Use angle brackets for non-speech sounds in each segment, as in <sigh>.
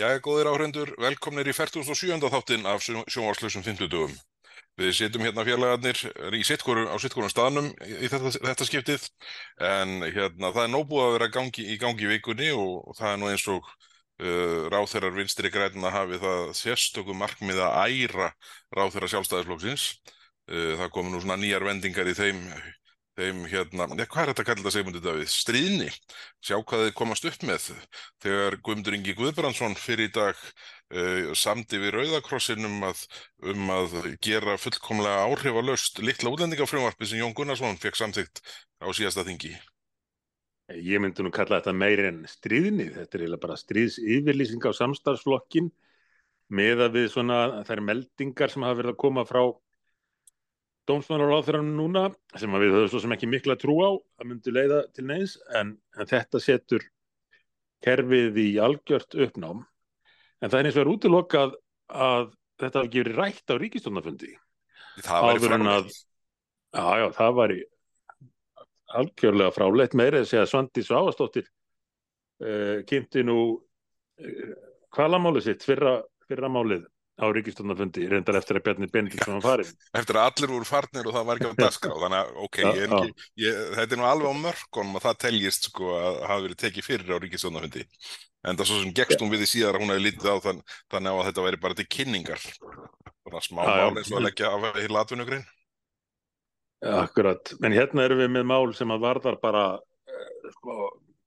Jæja, góðir áhrendur, velkomnir í 47. þáttin af sjónvarslausum 50 dögum. Við sitjum hérna félagarnir í sittkoru, á sittkorun staðnum í þetta, þetta skiptið, en hérna það er nóbúið að vera gangi, í gangi vikunni og, og það er nú eins og uh, ráþeirar vinstri græna hafi það sérstökum markmið að æra ráþeirar sjálfstæðisflokksins. Uh, það komi nú svona nýjar vendingar í þeim þeim hérna, ja, hvað er þetta að kalla þetta segmundu Davíð, stríðni, sjá hvað þið komast upp með. Þegar Guðmundur Ingi Guðbrandsson fyrir í dag uh, samdi við Rauðakrossinum um að gera fullkomlega áhrifalöst litla útlendingafrjónvarpi sem Jón Gunnarsson fekk samþygt á síðasta þingi. Ég myndi nú kalla þetta meir en stríðni, þetta er eiginlega bara stríðsyfirlýsing á samstarfsflokkin með að við svona þær meldingar sem hafa verið að koma frá dómsmálar á þeirra núna sem við höfum svo sem ekki mikla trú á að myndi leiða til neins en, en þetta setur kerfið í algjört uppnám. En það er eins og er útilokað að þetta hafi gefið rætt á ríkistónafundi Það væri fráleitt Já, já, það væri algjörlega fráleitt. Meira segja að Svandís Ávastóttir uh, kynnti nú uh, kvalamálið sitt? Fyrra, fyrra málið á ríkistunarfundi reyndar eftir að Bjarni Benediktsson var farin <laughs> eftir að allir voru farnir og það var ekki á daska þannig að ok, ja, ég ekki, ég, þetta er nú alveg á mörkunum að það teljist sko að hafa verið tekið fyrir á ríkistunarfundi en það er svo sem gegstum við í síðar hún hefði lítið á þann, þannig að þetta væri bara til kynningar. Svona smá mál eins og að leggja af í latvinnugrein. Akkurat, en hérna erum við með mál sem að varðar bara eh, sko,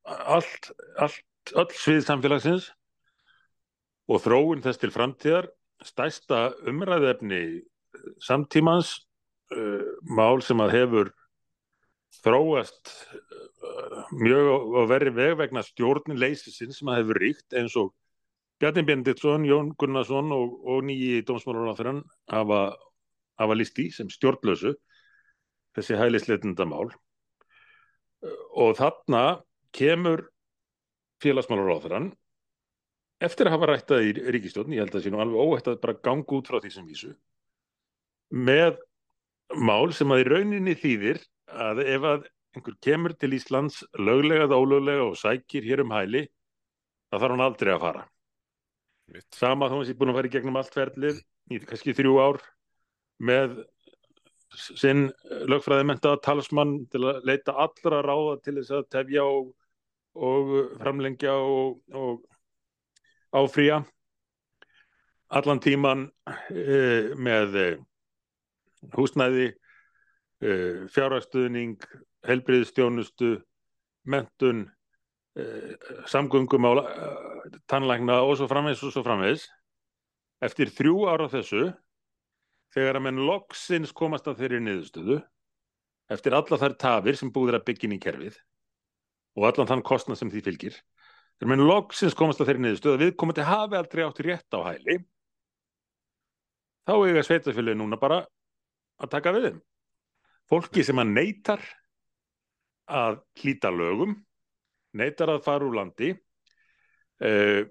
allt, allt öll svið samfélagsins og þróun þess til framtíðar stæsta umræðefni samtímans uh, mál sem að hefur þróast uh, mjög á verri veg vegna stjórnleysisinn sem að hefur ríkt eins og Bjarni Benditsson, Jón Gunnarsson og, og nýji dómsmálaráþurann hafa, hafa líst í sem stjórnlösu þessi hælisleitunda mál uh, og þarna kemur félagsmálaráþurann eftir að hafa rættað í ríkistjórn, ég held að það sé nú alveg óhætt að bara ganga út frá því sem vísu, með mál sem að í rauninni þýðir að ef að einhver kemur til Íslands löglega eða ólöglega og sækir hér um hæli, það þarf hann aldrei að fara. Mitt. Sama þá sem ég búin að fara í gegnum allt verðlið í kannski þrjú ár með sinn lögfræði mentaða talsmann til að leita allra ráða til þess að tefja og, og framlengja og, og áfrýja allan tíman uh, með uh, húsnæði, uh, fjárhagsstuðning, helbriðstjónustu, mentun, samgöngum á tannlækna og svo framvegs og svo framvegs. Eftir þrjú ára þessu, þegar að menn loksins komast að þeirri niðurstöðu, eftir alla þær tafir sem búður að byggja inn í kerfið og allan þann kostnað sem því fylgir, þegar menn loksins komast að þeirri niðurstöð að við komandi hafi aldrei átt rétt á hæli. Þá eiga sveitafélagi núna bara að taka við þeim. Fólki sem að neytar að hlýta lögum neytar að fara úr landi uh,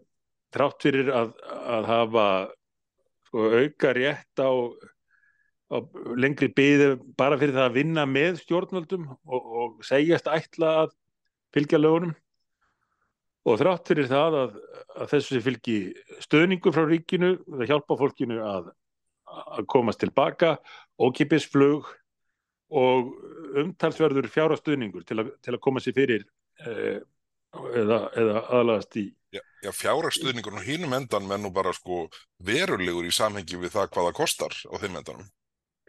trátt fyrir að, að hafa sko, auka rétt á, á lengri byði bara fyrir það að vinna með stjórnvöldum og, og segjast ætla að fylgja lögunum og þrátt fyrir það að, að þessu fylgi stöðningu frá ríkinu, það hjálpa fólkinu að, að komast tilbaka, ókipisflug og umtalsverður fjárastöðningur til, til að koma sér fyrir eh, eða, eða aðlagast í. Já, já fjárastöðningur og hínum endan menn nú bara sko verulegur í samhengi við það hvaða kostar á þeim endanum.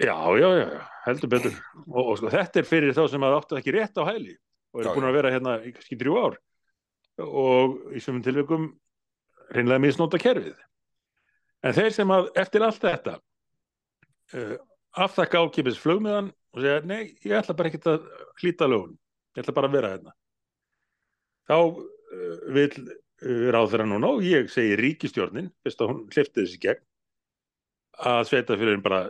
Já, já, já, heldur betur. Og, og sko þetta er fyrir þá sem að áttu ekki rétt á hæli og eru búin að vera hérna í kannski drjú ár og í svömmun tilvægum reynilega misnóta kerfið. En þeir sem að eftir allt þetta uh, aftakka ákipis flugmiðan og segja nei, ég ætla bara ekki að hlýta lögun, ég ætla bara að vera hérna. Þá uh, vil uh, ráður hann núna og ég segi ríkistjórnin, fyrst að hún hlifti þessi gegn, að sveitafélagin bara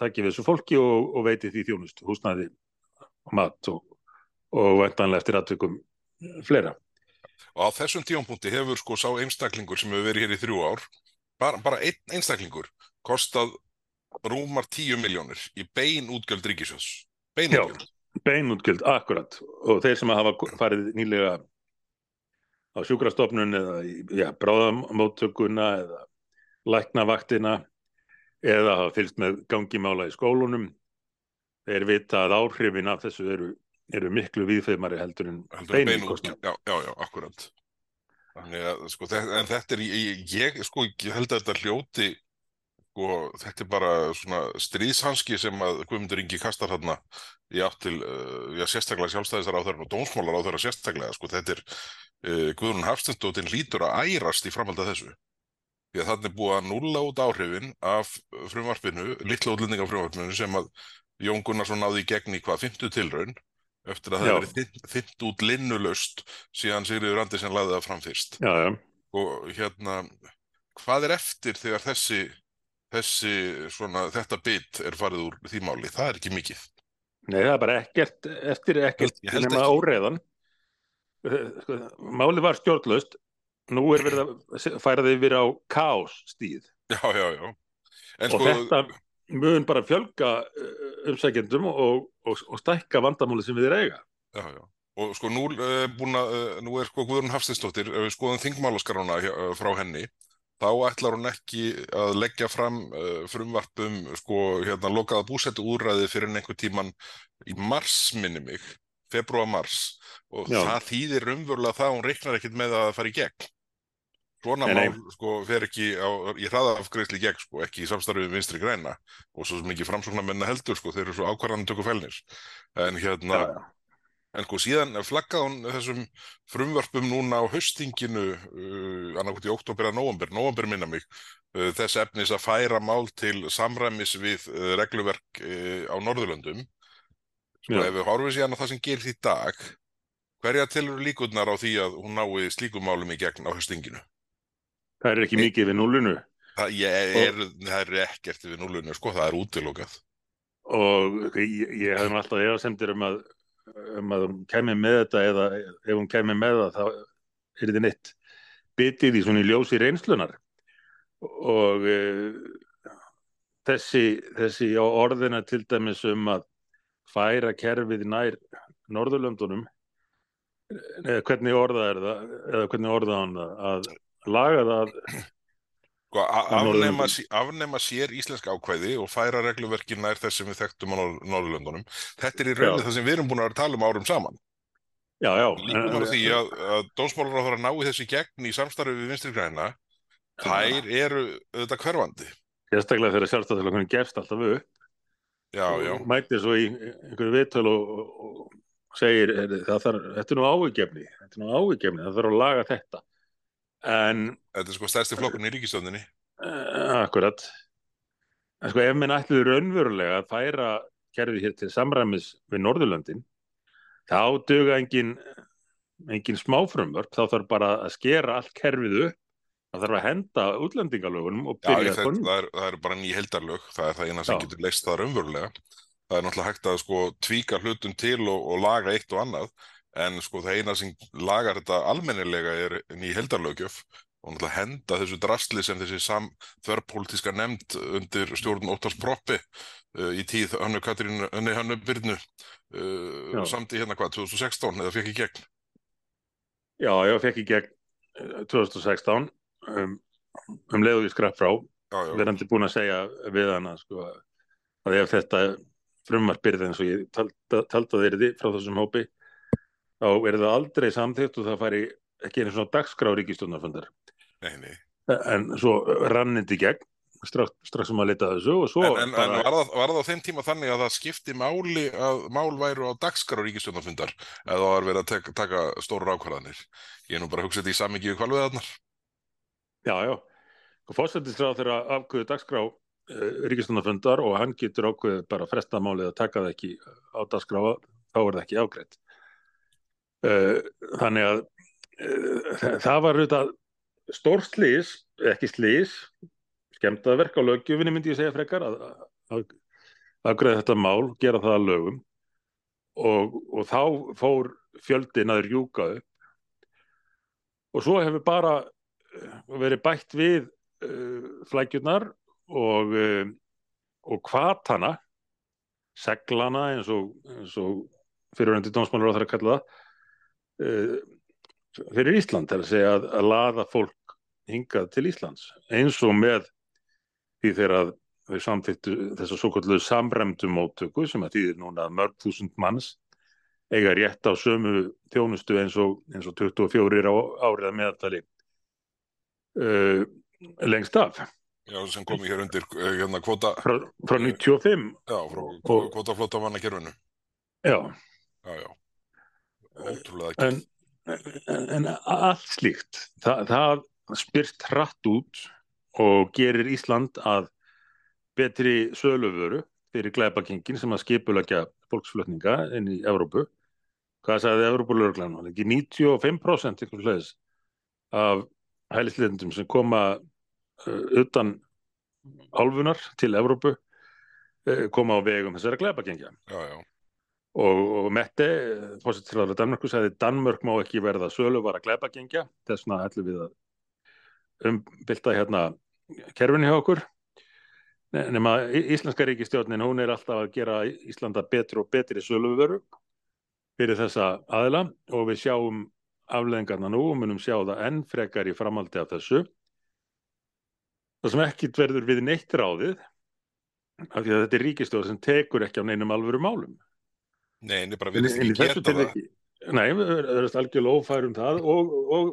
takki við þessu fólki og, og veiti því þjónust, húsnaði, mat og, og vendanlega eftir aðtökum fleira og á þessum tífampunkti hefur sko sá einstaklingur sem hefur verið hér í þrjú ár bara, bara einn einstaklingur kostað rúmar tíu miljónir í bein útgjöld ríkisjós bein útgjöld. bein útgjöld, akkurat. Og þeir sem hafa farið nýlega á sjúkrastofnun eða bráðamóttökuna eða læknavaktina eða hafa fylgst með gangimála í skólunum þeir vita að áhrifin af þessu eru, eru miklu viðfeymari heldur en beinútkostnað. Já, já, já, akkurat. Að, sko, þetta, en þetta er, í- ég, sko, ég held að þetta hljóti, sko, þetta er bara svona stríðshanski sem að Guðmundur Ingi kastar þarna í átt til, uh, já, sérstaklega sjálfstæðisar á og dómsmálar á þeirra sérstaklega, sko, þetta er, uh, Guðrún Hafstensdóttin lítur að ærast í framhald af þessu. Því að þannig er búið að núlla út áhrifin af frumvarpinu, litla útlendinga frumvarpinu sem að Jón Gunnarsson náði í gegn í hvað, 50 tilraun eftir að það Já. hefði verið þynt út linnulöst síðan Sigriður Andersen laði það fram fyrst. Já, já, Og hérna, hvað er eftir þegar þessi, þessi svona, þetta bit er farið úr því máli? Það er ekki mikið. nei það er bara ekkert eftir ekkert nema ekki. óreiðan Sko, Máli var stjórnlaust nú er verið að færa þið yfir á kaos stíð Já, já, já. En og sko, þetta mun bara fjölga umsækjendum og, og, og stækka vandamáli sem við er eiga já, já. Og sko, nú, uh, búna, uh, nú er sko Guðrún Hafsteinsdóttir, ef við skoðum þingmálaskarana uh, frá henni, þá ætlar hún ekki að leggja fram frumvarpum, sko, hérna, lokaða búsettu úrræði fyrir einhver tíman í mars, minni mig, februar-mars, og Já. það þýðir umvörlega það að hún reiknar ekkit með að það fara í gegn. Svona mál, sko, fer ekki á, í hraðafgreisli gegn, sko, ekki í samstarfið vinstri græna, og svo sem ekki framsóknarmenna heldur, sko, þeir eru svo ákvarðan tökur fælnir. En hérna, Já, já. En sko síðan flaggaði hún þessum frumvörpum núna á haustinginu uh, annarkvæmt í oktober að nóvember, nóvember minna mig, uh, þess efnis að færa mál til samræmis við uh, regluverk uh, á Norðurlöndum. Sko Já. ef við horfum síðan á það sem gerist í dag, hverja telur líkurnar á því að hún nái slíkum málum í gegn á haustinginu? Það er ekki mikið við núlunu Það, er, það er ekkert við núlunni, sko, það er útilokað. og ég, ég hef alltaf efasemdir um að, um að hún kemur með þetta eða ef hún kemur með það þá er þetta neitt bitið í svona í ljósi reynslunar og uh, þessi, þessi á orðina til dæmis um að færa kerfið nær Norðurlöndunum eða hvernig orða er það eða hvernig orða hann að laga það Sko, afnema, afnema sér íslensk ákvæði og færa regluverkin nær þess sem við þekktum á Norð- Norðurlöndunum. Þetta er í rauninni Já. það sem við erum búin að tala um árum saman. já, já, Líkum á því að, að dómsmálar á það að ná í þessi gegn í samstarfi við vinstri græna, þær eru auðvitað hverfandi. sérstaklega þegar sjálfstæðilegunum gefst alltaf upp Já, já, og mætir svo í einhverju viðtöl og, og, segir þarf, þetta er nú áhugjefni þetta er nú áhugjefni, það þarf að laga þetta en þetta er sko stærsti flokkun í ríkistöndinni. uh, akkurat en sko ef minn ætluðu raunverulega að færa kerfið hér til samræmis við Norðurlöndin þá duga engin engin smáfrumvörp, þá þarf bara að skera allt kerfið upp það þarf að henda útlendingalögunum og byrja það, það það er bara ný heldarlög, það er það eina sem Já. getur leist það raunverulega. Það er náttúrulega hægt að sko tvíka hlutum til og, og laga eitt og annað, en sko það eina sem lagar þetta almennilega er ný heldarlögjöf og náttúrulega henda þessu drastli sem þessi sam þörrpolítiska nefnd undir stjórn Óttars Proppi uh, í tíð Hannu Katrín, nei Hannu Byrnu uh, Já. samt í hérna hvað, 2016 eða fekk í gegn. Já, ég fekk í gegn eh, 2016 um, um leiðu við skrapp frá Já, já, verandi búin að segja við hana sko, að ef þetta frumvarp byrði eins og ég talda þeirri frá þessum hópi þá er það aldrei samþýtt og það færi ekki einu svona dagskrá nei. en svo rannindi gegn strax, strax um að leta þessu svo En, en, en bara, var, það, var það á þeim tíma þannig að það skipti máli að mál væru á dagskrá ríkistjórnarfundar eða það var verið að tek, taka stórar ákvarðanir? Ég er nú bara að hugsa þetta í samingi við kvalveðarnar. já, já fórsættisráð þeirra afkvöðu dagskrá uh, ríkistjórnarfundar og hann getur ákveðið bara að fresta málið að taka það ekki á dagskrá þá er það ekki ágreitt þannig að uh, það var auðvitað stór slís, ekki slís skemmtaverk á lögjöfinni myndi ég segja frekar að, að, að greið þetta mál, gera það að lögum. Og, og þá fór fjöldin að rjúka upp. Og svo hefur bara eh, verið bætt við uh, flækjurnar og, uh, og kvatana seglana eins og, og fyrirvændi dómsmálur á það að kalla það fyrir Ísland, er að segja að, að laða fólk hingað til Íslands eins og með því þegar að þau samþýttu þess að svo kallu samræmdu móttöku sem að þýðir núna mörg þúsund manns eiga rétt á sömu þjónustu eins og, eins og 24 á árið að meðaltali uh, lengst af. Já, sem komi hér undir uh, hérna kvota frá, frá 95 Já, frá Og- kvota flóta manna kerfinu já, Já, já Ótrúlega en, en, en allt slíkt það, það spyrt hratt út og gerir Ísland að betri söluvöru fyrir glæpakingin sem að skipulegja fólksflutninga inn í Evrópu. Hvað sagði Evrópulörglan ekki 95% eitthvað slegis af hælisleitendum sem koma uh, utan álfunar til Evrópu uh, koma á vegum þessara glæpakingja Já, já, og, og Mette, fórsettilega Danmörku, sagði Danmörk má ekki verða sölu var að glæpa gengja, þess vegna ætlum við að umbylta hérna kerfinu hjá okkur. Ne- nema Íslenska ríkistjórnin hún er alltaf að gera Íslanda betri og betri söluvöru fyrir þessa aðila. Og við sjáum afleðingarna nú og munum sjá það enn frekar í framaldi af þessu. Það sem ekkit verður við neitt ráðið af því að þetta er ríkistjórn sem tekur ekki á neinum alvöru málum nei, en ég bara í ekki geta það tilviki- Nei, við erum algjörlega ófær um það og, og,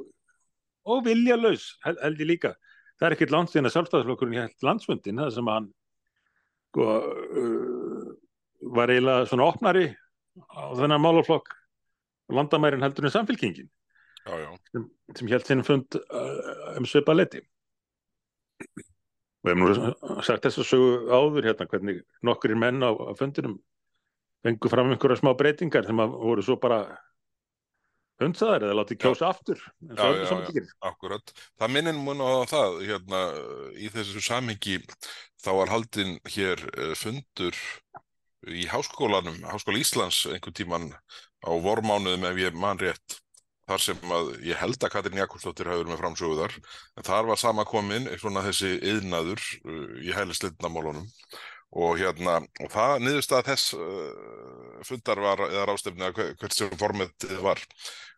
og viljalaus held, held ég líka. Það er ekkert langt síðan að sjálfstæðisflokkurinn held landsfundin það sem hann sko, uh, var eiginlega svona opnari á þennan málaflokk landamærin heldur en samfélkingin Já, já, sem, sem held sinn fund uh, um svipa leti. Og við hefum nú sagt þess að sögu áður hérna hvernig nokkur menn á, á fundinum fengu fram einhverja smá breytingar sem að voru svo bara hundsaðar eða látið kjósa aftur og já, öllu saman gerir. akkurat. Það minnir mun á það hérna í þessu samhengi þá var haldinn hér eh, fundur í háskólanum, Háskóla Íslands einhvern tíman á vormánuðum ef ég man rétt þar sem að ég held að Katrín Jakobsdóttir hafi verið með framsöguðar en þar var sama komin svona þessi yðnaður uh, í hælislindamálunum og hérna og það niðurstað þess uh, fundar var eða rástefni að hver- hvert sem formetið var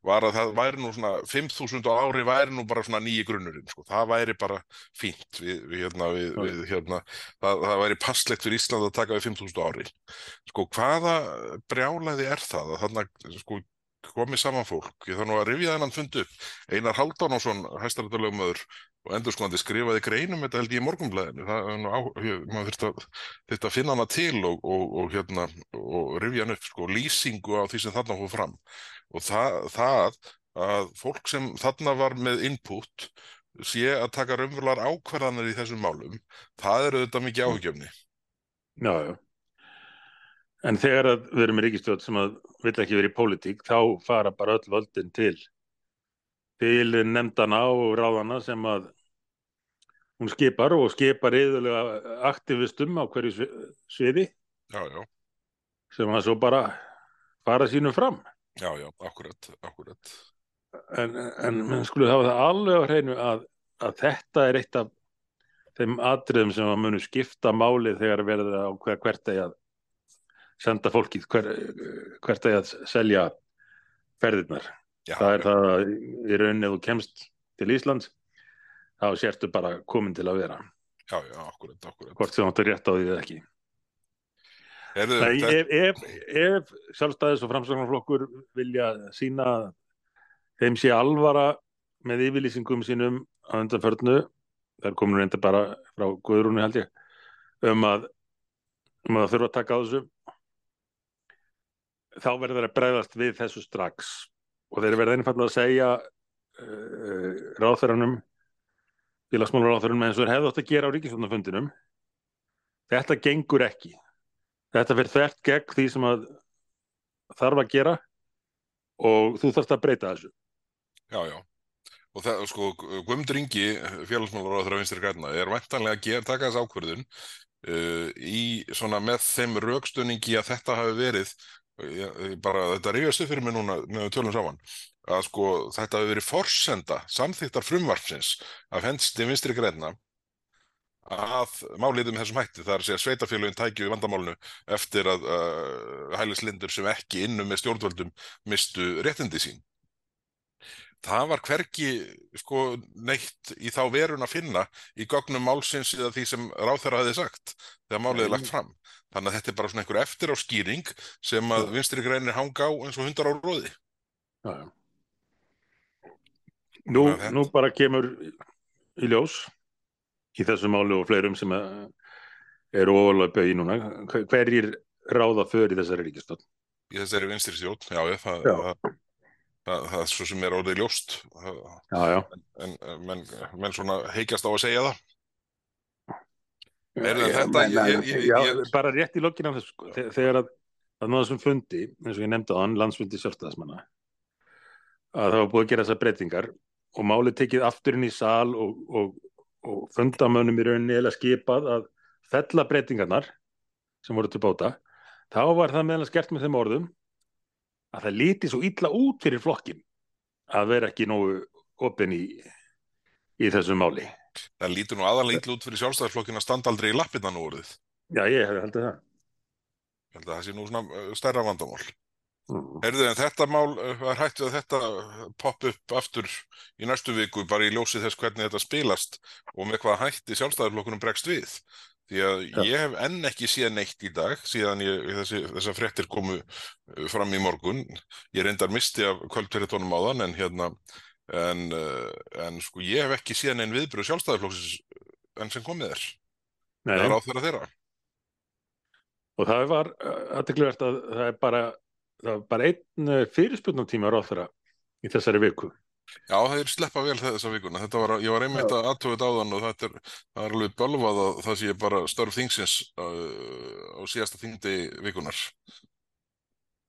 var að það væri nú svona 5.000 á ári væri nú bara svona nýji grunnurinn sko. það væri bara fínt við, við, hérna, við, við, hérna, það, það væri passlegt fyrir Ísland að taka við 5.000 á ári. Sko hvaða brjálæði er það að þarna sko komið saman fólk, ég þarf nú að rifja þennan fund upp. Einar Haldánásson, hæstarættalögumöður og endurskóðandi skrifaði greinum þetta held ég í ég, maður þurfti að, finna hana til og, og, og hérna og rifja hann upp sko, lýsingu á því sem þarna fór fram og það, það að fólk sem þarna var með input sé að taka raunverulegar ákvarðanir í þessum málum, það eru þetta mikið áhugjefni. Já, já. En þegar að við erum í ríkistjóð sem að vill ekki verið í pólitík, þá fara bara öll völdin til til nefndana og ráðana sem að hún skipar og skipar yðurlega aktivistum á hverju svi- sviði Já, já, sem að svo bara fara sínum fram. já, já, akkurat, akkurat. En, en menn skulle hafa það alveg á hreinu að, að þetta er eitt af þeim atriðum sem að munu skipta máli þegar verður á hver, hvert að senda fólkið, hver, hvert að selja ferðirnar. Já, það er það að í rauninni þú kemst til Íslands þá sértu bara komin til að vera. Já, já, akkurat, akkurat. hvort sem þú áttu rétt á því eða ekki. Heyrðu, Nei, þetta- ef, ef, ef sjálfstæðis og framsögnarflokkur vilja sína þeim sé alvara með yfirlýsingum sínum á undanförnu það er komin reynda bara frá Guðrúni held ég um að, um að þurfa að taka á þessu þá verður þeir að bregðast við þessu strax. Og þeir verða einfallega að segja uh, ráðferðanum félagsmálaráðferðanum eins og þeir hefðu átt að gera á ríkisvöndafundinum þetta gengur ekki. Þetta fyrir þvert gegn því sem að þarf að gera og þú þarfst að breyta þessu. Já, já. Og það, sko, Guðmundur Ingi, félagsmálar á vinstri græna, er væntanlega að gera, taka þess ákvörðun uh, í svona með þeim rökstunningi að þetta hafi verið, ég, ég bara, þetta rifjast upp fyrir mig núna með tölum saman, að sko þetta hafi verið forsenda samþyktar frumvarpsins af hensti vinstri græna að máliðum þessum hætti, það er að segja sveitafélugin tækju í vandamálinu eftir að uh, hælislindur sem ekki innum með stjórnvöldum mistu réttindi sín það var hvergi sko neitt í þá verun að finna í gögnum málsins eða því sem ráþæra hefði sagt þegar málið Nei. lagt fram. Þannig að þetta er bara svona einhver eftir á skýring sem að vinstri greinir hanga á eins og hundar á róði. Já, já. Nú, þetta- nú bara kemur í ljós í þessu máli og fleirum sem eru óvalöpa í núna hver- hverjir ráða í þessari ríkistöld Í þessari vinstri stjórn, já, já, það, Já. það, það, það er svo sem er orðið ljóst Já, já en en menn, menn svona heikjast á að segja það. Þetta- ég- ég- ég- bara rétt í lokin af þessu sko. Þe- þegar að það náðu þessum fundi eins og ég nefndi á hann, landsfundi sjálfstæðismanna að það var búið að gera þessar breytingar og málið tekið aftur inn í sal og, og, og fundamönnum í rauninni eða skipað að fella breytingarnar sem voru til bóta þá var það meðal skert með þeim orðum að það líti svo illa út fyrir flokkin að vera ekki nógu opin í, í þessu máli Það lítur nú aðalega illa út fyrir sjálfstæðarflokkin að standa aldrei í lappirna nú orðið. Já, ég haldið það Ég held að það sé nú svona uh, stærra vandamál. Mm. Heyrðu, en þetta mál uh, er hægt við að þetta popp upp aftur í næstu viku bara í ljósi þess hvernig þetta spilast og með hvað hætti sjálfstæðarflokkunum bregst við. Því að Já. ég hef enn ekki séð neitt í dag síðan ég, þessi, þessar fréttir komu uh, fram í morgun. Ég reyndar misti af kvöldverðitónum á þann en hérna en, uh, en sko ég hef ekki séð neinn viðbröð sjálfstæðarflokksins enn sem komið er. Það er á þeirra þeirra. Og það var aðtekluvert að það er bara, það var bara einn fyrirspurnartíma ráþara í þessari viku. Já, það er sleppa vel þessa vikuna. Þetta var, ég var einmitt að aðtöfið áðan og þetta er, það er alveg bölvað að það sé bara störf þingsins uh, á síðasta þingdi vikunar.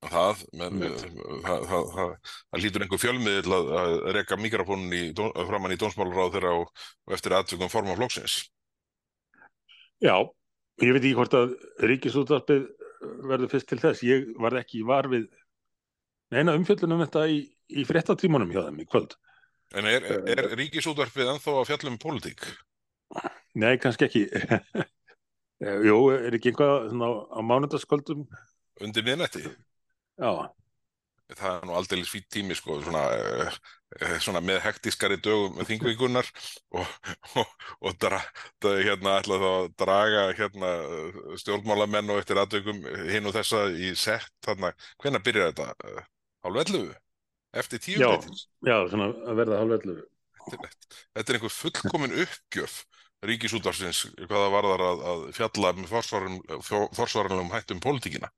Það, með, Einmitt. það, lítur einhver fjölmiðil að, að reka mikrofónin í, dó- framan í dómsmálaráð þeirra og, og eftir aðtökum forma flokksins. Já, ég veit ekki hvort að ríkisútvarpið verður fyrst til þess. Ég var ekki var við neina umfjöllun um þetta í, í fréttatímanum hjá þeim í kvöld. En er, er ríkisútvarpið ennþá að fjalla um pólitík? Nei, kannski ekki. <laughs> Jú, er ekki einhvað á, á mánudagskvöldum? Undir miðnætti? Já, það er nú aldrei fýtt tími sko, svona, uh, uh, svona með hektiskari dögum með þingvíkunar og, og, og dra, hérna ætla þá að draga hérna, stjórnmálamenn og eftir aðdögum hinn og þessa í sett þarna, hvenær byrjar þetta? Hálf 11? Eftir tíu Já. leytins? já, svona að verða hálfvellu. Þetta er einhver fullkomin uppgjöf ríkisútvarsins hvað það varðar að, að fjalla með forsvaranlegum hættum pólitíkina.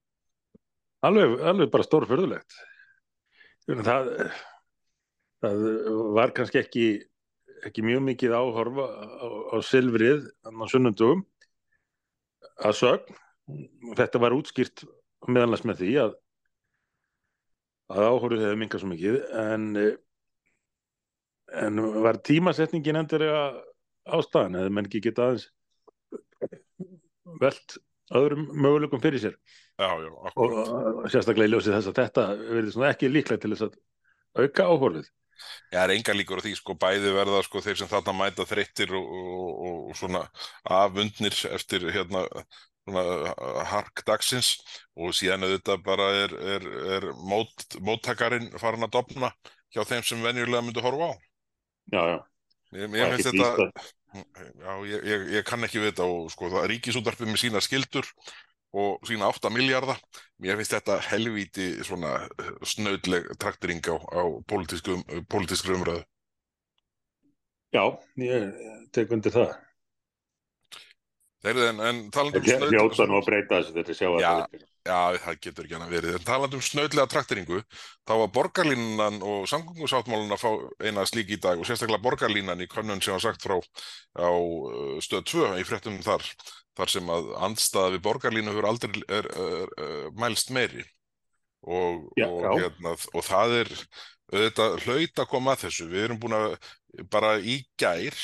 Alveg, alveg bara stórförðulegt. Það, það var kannski ekki, ekki mjög mikið áhorfa á, á silfrið á sunnundum að sögn. Þetta var útskýrt meðanlega með því að, að áhorfið hefði minkað svo mikið en, en var tímasetningin endilega ástæðan eða menn ekki geta aðeins velt öðrum möguleikum fyrir sér Já, og sérstaklega í ljósið þess að þetta verður ekki líklegt til þess að auka áhorfið. Já, það er enga líkur á því, sko, bæði verða sko þeir sem þarna mæta þreyttir og, og, og, og svona afundnir eftir hérna svona uh, hark dagsins og síðan auðvitað bara er, er, er mót, móttakarinn farin að dopna hjá þeim sem venjulega myndu horfa á. Já, já. Mér ekki finnst þetta, já, ég, ég, ég kann ekki við þetta og sko það ríkisútvarpið með sína skildur og sína 8 miljardar, mér finnst þetta helvíti svona snöðleg traktering á, á pólitískum, pólitískri umræðu. Já, ég tek undir það. Þeirri, en, en talandi um Ég hljóta nú að breyta þessu þetta sjá að það er. Já, það getur ekki hann að verið. En talandi um snöðlega trakteringu, þá var borgarlínan og samgöngusáttmálun að fá eina slík í dag og sérstaklega borgarlínan í könnun sem var sagt frá á uh, stöð 2 í fréttum þar, þar sem að andstaða við borgarlínu hefur aldrei er, er, er, mælst meiri. Og, Já, og, já. hérna, og það er auðvitað hlaut að koma að þessu. Við erum búin að bara í gær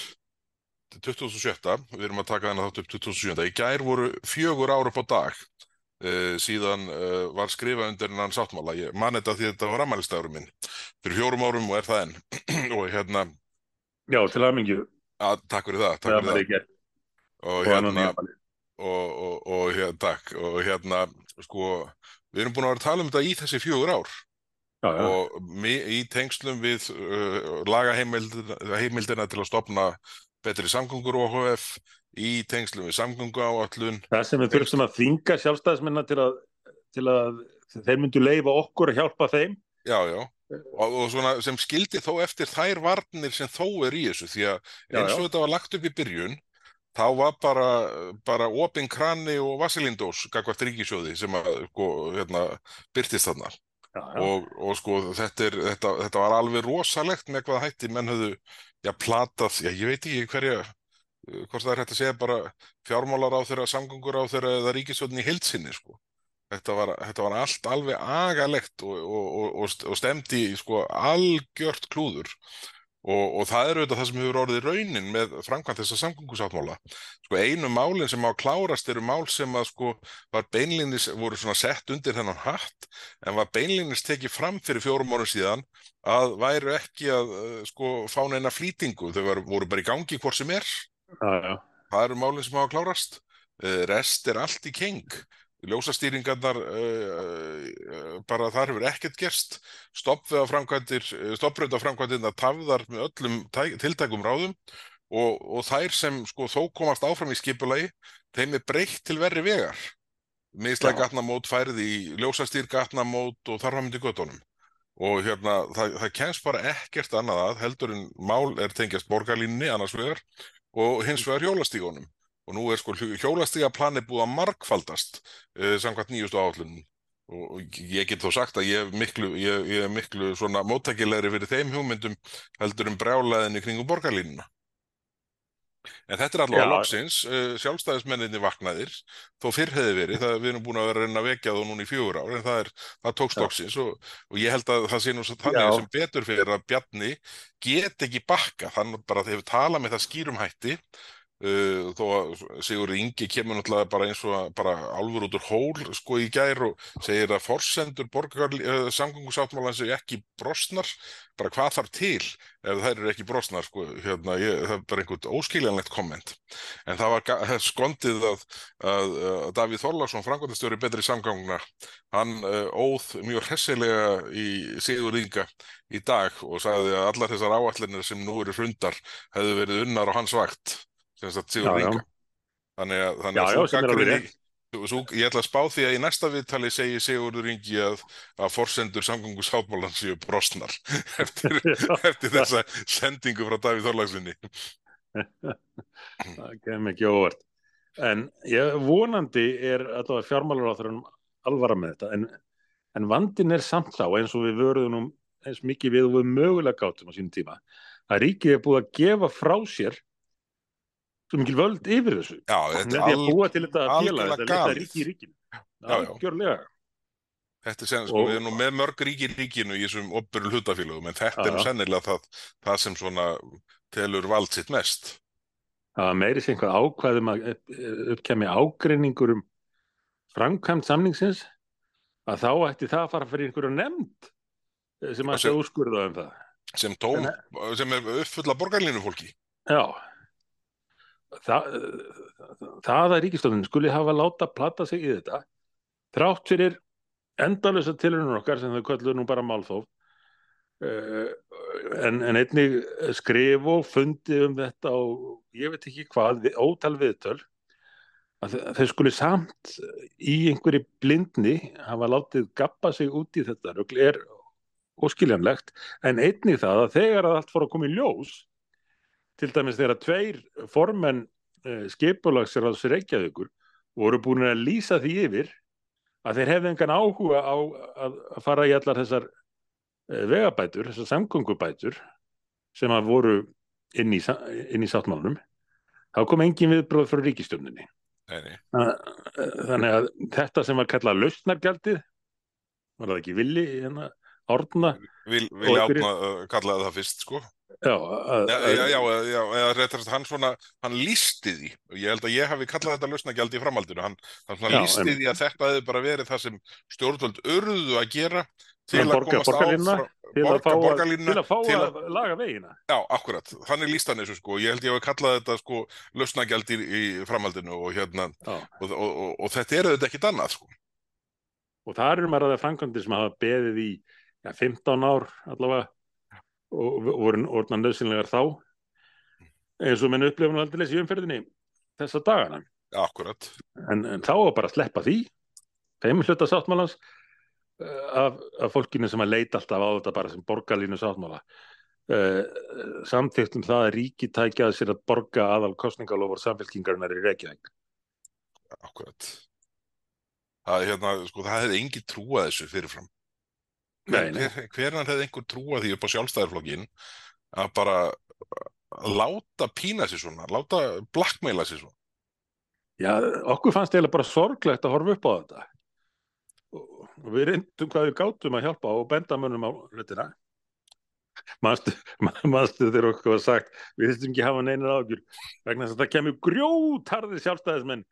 27. Við erum að taka þennan þátt upp 27. Í gær voru fjögur ár upp á dag uh, síðan uh, var skrifað undir hennan sáttmála. Ég man þetta því þetta var ammælistæðurum minn fyrir fjórum árum og er það enn. <clears throat> og hérna, Já, til aðmingju. að, takk fyrir það, takk fyrir það. Og og og hérna, og, og, og hérna, takk, og hérna, sko, við erum búin að vera að tala um þetta í þessi fjögur ár. já, já, og í tengslum við uh, lagaheimildina til að stopna betri samgöngur OHF í tengslum við samgöngu áallun það sem við þurfum að þvinga sjálfstæðismennar til að, til að þeir myndu leifa okkur að hjálpa þeim. Já, já, og, og svona sem skildi þó eftir þær varnir sem þó er í þessu því að Já, eins já. og þetta var lagt upp í byrjun þá var bara, bara opin krani og vasilindós gagvart ríkisjóði sem að sko, hérna, byrtist þarna. Já, já, og, og sko þetta, er, þetta, þetta var alveg rosalegt með hvaða hætti menn höfðu já, platað, já, ég veit ekki hverja uh, hvort það er hægt að segja bara fjármálar á þeirra, samgöngur á þeirra eða ríkisjóðin í heilsinni sko. þetta, var, þetta var allt alveg agalegt og, og, og, og st- og stemdi sko algjört klúður og, og það er auðvitað það sem hefur orðið raunin með framkvæmt þessa samgöngusáttmála. Sko einu málin sem á klárast eru mál sem að sko var beinlínis, voru svona sett undir þennan hatt en var beinlínis tekið fram fyrir fjórum árum síðan að væru ekki að uh, sko fá neina flýtingu, þau var, voru bara í gangi hvort sem er, já, já. það eru málin sem hafa klárast, uh, rest er allt í keng, ljósastýringarnar uh, uh, bara þar hefur ekkert gerst, stoppveðaframkvæmdir, stoppbrautaframkvæmdirna tafðar með öllum tæ- tiltækum ráðum og, og þær sem sko þó komast áfram í skipulagi, þeim er breytt til verri vegar. Mislæg Já. gatnamót færið í ljósastýr gatnamót og þar fram myndi göttunum. Og hérna, það, það kemst bara ekkert annað að heldur en mál er tengjast borgarlínni annars vegar og hins vegar hjólastígunum. Og nú er sko hjólastígaplanið búið að margfaldast uh, samkvæmt nýjustu áallunum. Og, ég get þó sagt að ég er miklu, ég, ég er miklu svona móttækilegri fyrir þeim hugmyndum heldur en brjálaðinni kringum borgarlínuna. En þetta er allavega loksins, uh, sjálfstæðismenninni vaknaðir, þó fyrr hefði verið, það, við erum búin að vera reyna að vekja þá núna í fjögur ár, en það, er, það tókst loksins og, og ég held að það sé nú svo þannig Já. sem betur fyrir að Bjarni get ekki bakka, þannig bara að hefur talað með það skýrum hætti, uh, þó að Sigur Ingi kemur náttúrulega bara eins og bara álfur út úr hól sko í gær og segir að forsendur uh, samgöngusáttmálan séu ekki brostnar, bara hvað þarf til ef þær eru ekki brostnar sko, hérna, ég, það er bara einhvern óskiljanlegt komment. En það var skondið að, að, að Davíð Þorlagsson, framkvæmdastjóri betri samgangna, hann uh, óð mjög hressilega í Sigur Inga í dag og sagði að allar þessar áallinir sem nú eru hrundar hefðu verið unnar á hans vakt Sigur Já, já. Inga þannig að, þannig Já, að já, gagnrýni- rétt. Svo, ég ætla að spá því að í næsta viðtali segi Sigurður Ingi að, að forsendur samgöngu sáttmálan séu brostnar <laughs> eftir, <laughs> Já. eftir þessa sendingu frá Davíð Þorlagsinni. það kem ekki óvart en ég vonandi er allavega fjármálaráþurinn alvara með þetta en, en vandin er samt þá eins og við vöruðum eins mikið við og við mögulega gátum á sínum tíma að ríkið er búið að gefa frá sér svo mikil völd yfir þessu. Já, þetta er búa til þetta félag þetta litla galið. ríki í ríkinu. Algjörlega. Þetta er sen, sko, við erum nú með mörg ríki í ríkinu í þessum opberu hlutafélögum, en þetta er nú sennilega það, það sem svona telur vald sitt mest. það meiri sem einhver ákvæðum að upp, uppkæmi ágreiningur um framkvæmt samningsins að þá ætti það að fara fyrir einhverju nefnd eh, sem ætti að úrskurða um það. Sem, tóm, sem er uppfulla borgarlínu fólki. Já það, það að ríkistofnin skuli hafa láta plata sig í þetta þrátt fyrir endalösa tilhörunum okkar sem þau kölluðu nú bara málþóf uh, en, en einnig skrif og fundi um þetta og ég veit ekki hvað, ótal viðtöl að þeir skuli samt í einhverju blindni hafa látið gappa sig út í þetta rugl er óskiljanlegt. En einnig það að þegar að allt fór að koma í ljós til dæmis þegar tveir formenn uh, skipulagsráðs Reykjavíkur voru búin að lýsa því yfir að þeir hefði engan áhuga á að, fara í allar þessar uh, vegabætur, þessar samgöngubætur sem að voru inn í, inn í sáttmálunum þá kom engin viðbróð frá ríkistjóninni nei. þannig að þetta sem var kallað lausnargjaldið var það ekki villi hérna árna Vil, einhverjir- átna uh, kallaði það fyrst, sko. já, að, Já, já, já, já, eða réttar hann svona, hann lísti því og ég held að ég hafi kallað þetta lausnagjaldi í framhaldinu, hann, hann svona Já, lísti einmitt. því að þetta hefði bara verið það sem stjórnvöld urðu að gera til Að að borga- komast borgarlínuna, áfram til að borga að, borgarlínuna til að, fá til að, laga vegina Já, akkurat, þannig líst hann þessu sko, ég held ég hafi kallað þetta sko lausnagjaldi í, í framhaldinu og hérna, og, og, og, og þetta er auðvitað ekkit annað sko. og það eru maður að það framkvæmdir sem hafa beðið í ja, 15 ár allavega og voru orðna nöðsynlegar þá eins og menn upplifun aldrei í umferðinni þessa dagana akkurat. en, en þá var bara að sleppa því þeim hluta sáttmálans uh, af, af fólkinu sem að leita alltaf á þetta bara sem borgarlínu sáttmála uh, samþyktum það að ríki tækjaði sér að borga aðal kostningalofur samfélkingarinnar í Reykjavík Akkurat. Það, er hérna, sko, það hefði engin trúað þessu fyrirfram. Nei, nei. Hver, hvernig hefði einhver trúað því upp á sjálfstæðarflokkin að bara að láta pína sér svona, láta blackmaila sér svona. Já, okkur fannst eiginlega bara sorglegt að horfa upp á þetta og við reyndum hvað við gátum að hjálpa og benda mönnum á hlutina manstu, <laughs> manstu þegar okkur var sagt við þessum ekki hafa neinar ágjur vegna þess að það kemur grjótarðir sjálfstæðismenn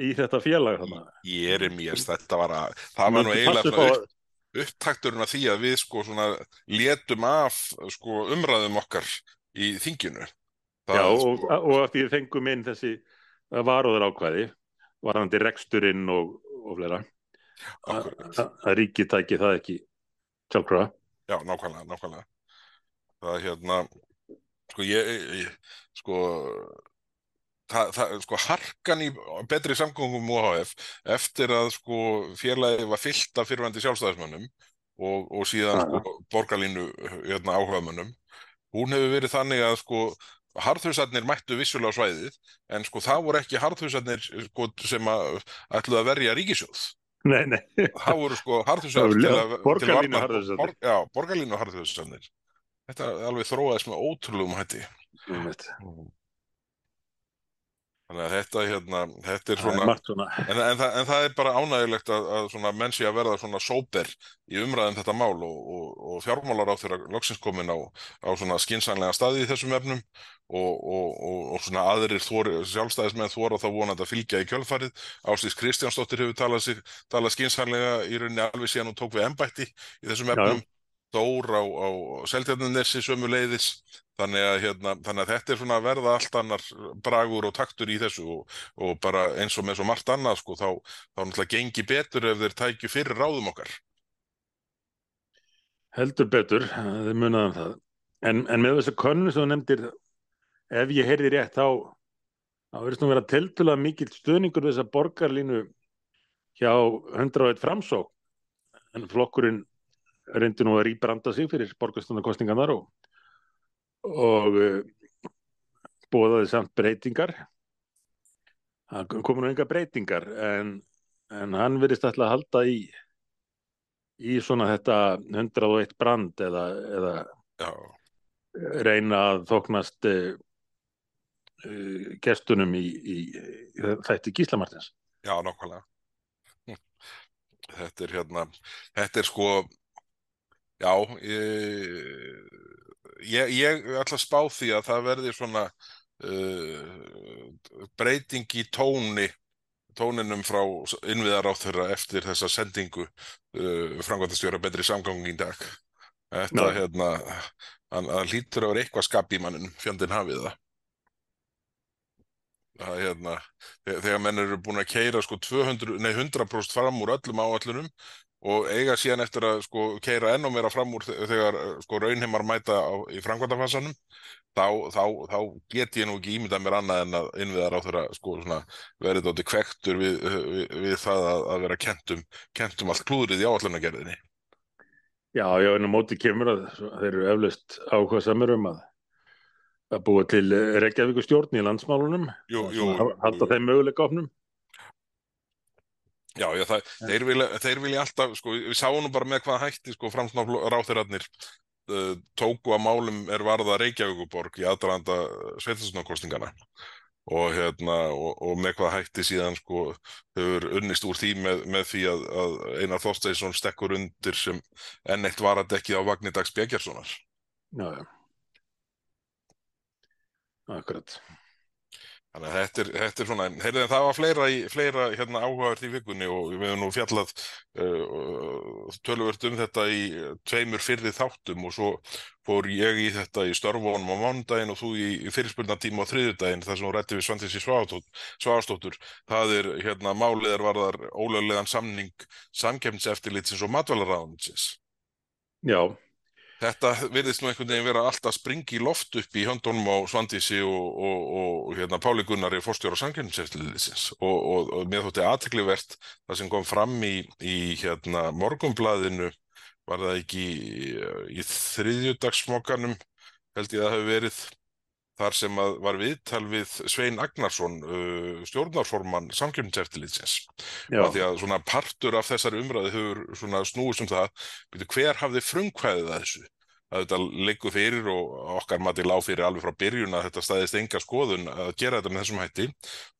í þetta félag. Ég er mér, þetta var að, það var nú eiginlega passa upptakturinn af því að við sko svona létum af sko umræðum okkar í þinginu. Já, og, sko, og að því við fengum inn þessi varóður ákvæði varandi reksturinn og, og fleira að akkurat. að ríki tæki það ekki sjálfkrafa Já, nákvæmlega, nákvæmlega. Það er hérna, sko ég, ég sko, það, það, sko harkan í betri samgöngum OHF eftir að sko félagi var fyllt af fyrirvændi sjálfstæðismönnum og, og síðan sko borgarlínu hérna áhugamönnum, hún hefur verið þannig að sko harðhusarnir mættu vissulega á svæðið en sko það voru ekki harðhusarnir sko, sem að ætluðu að verja ríkisjóð. Nei, nei, Það voru sko <laughs> til borgarlínu harðhúsarnir. Já, borgarlínu harðhusarnir. Þetta alveg þróaðist með ótrúlegum hætti. einmitt. Þannig að þetta hérna, þetta er svona, er svona en, en, það, en það er bara ánægilegt að, að svona menn sé að verða svona sóper í umræðum þetta mál og, og, og fjármálar á þeirra loksins komin á, á svona skinsanlega staði í þessum efnum og, og, og, og svona aðrir þor, sjálfstæðismenn þóra þá vonandi að fylgja í kjölfarið. Ástís Kristjánsdóttir hefur talað, talað skinsanlega í rauninni alveg síðan hún tók við embætti í þessum Já, já. Dór á, á Seltjarnanessi sömu leiðis þannig að, hérna, þannig að þetta er svona að verða allt annar bragur og taktur í þessu og, og bara eins og með svo margt annað sko, þá, þá náttúrulega gengi betur ef þeir tækju fyrir ráðum okkar. Heldur betur, þið munaðum það. En, en með þessu könnu sem þú nefndir ef ég heyrði rétt þá þá verðist nú vera tiltölulega mikill stuðningur við þessa borgarlínu hjá 101 framsók en flokkurinn reyndi nú að rýbranda sig fyrir borgarstunarkostingarnar og, og uh, bóðaði samt breytingar. Það komu nú enga breytingar en, en hann verðist alltaf að halda í í svona þetta 101 brand eða, eða reyna að þóknast uh, uh, gestunum í, í, í þætti Gíslamartins já, nákvæmlega. Hm. Þetta er hérna þetta er sko já ég, ég, ég ætla að spá því að það verði svona uh, breyting í tóni tóninum frá innviðar á þeirra eftir þessa sendingu uh, framkvæmtastjóra betri samgangi í dag þetta Já. hérna hann, að vera eitthvað skap í manninum fjandinn hafið það það er hérna þe- þegar menn eru búin að keira sko 200, nei 100% fram úr öllum áallunum og eiga síðan eftir að sko keira ennú meira fram úr þe- þegar sko raunheimar mæta á, í framkvæmtafansanum þá, þá, þá get ég nú ekki ímyndað mér annað en að innviðar á þeirra sko svona verið þótti kvektur við, við, við það að, að vera kentum, kentum allt klúðrið í áallunagerðinni. Já, já, en á móti kemur að þeir eru eflaust áhuga samur um að að búa til Reykjavíkur stjórn í landsmálunum Jú, og halda þeim möguleika opnum Já, já, það, þeir, vilja, þeir vilja alltaf, sko, við sáum nú bara með hvað hætti, sko, framsnáf ráþeirarnir uh, tóku að málum er varða Reykjavíkuborg í aðdraðanda sveitarstofnarkostingana og hérna, og, og með hvað hætti síðan, sko, hefur unnist úr því með, með því að, að Einar Þorsteinsson stekkur undir sem enn eitt varadekki á Vagnidags Bjegjarssonar. Já, já. Akkurat Þannig að þetta er, þetta er svona, heyrðu, það var fleira, fleira hérna, áhugavert í vikunni og við hefum nú fjallað uh, töluvert um þetta í tveimur fyrri þáttum og svo fór ég í þetta í störfunum á mánudaginn og þú í, í fyrirspurnatíma á þriðjudaginn þar sem hún rætti við Svandísi Svavastóttur. Það er hérna máliðar varðar ólöglegan samning samkemnseftirlitsins og matvælaráðunitsins. Já, Þetta virðist nú einhvern veginn vera alltaf springi loft upp í höndunum á Svandísi og, og, og hérna, Páli Gunnari fórstjóra samkjörnumseftilitsins og, og, mér þótti aðteklivert það sem kom fram í, í hérna, morgumblaðinu var það ekki í, í þriðjudagsmokanum held ég að það hafi verið þar sem var viðtal við Svein Agnarsson, uh, stjórnarformann samkjöfninseftilitsins. Því að svona partur af þessari umræðu hefur svona snúist um það, byrju, hver hafði frumkvæðið að þessu? Að þetta liggur fyrir og okkar mati lág fyrir alveg frá byrjun að þetta staðist enga skoðun að gera þetta með þessum hætti.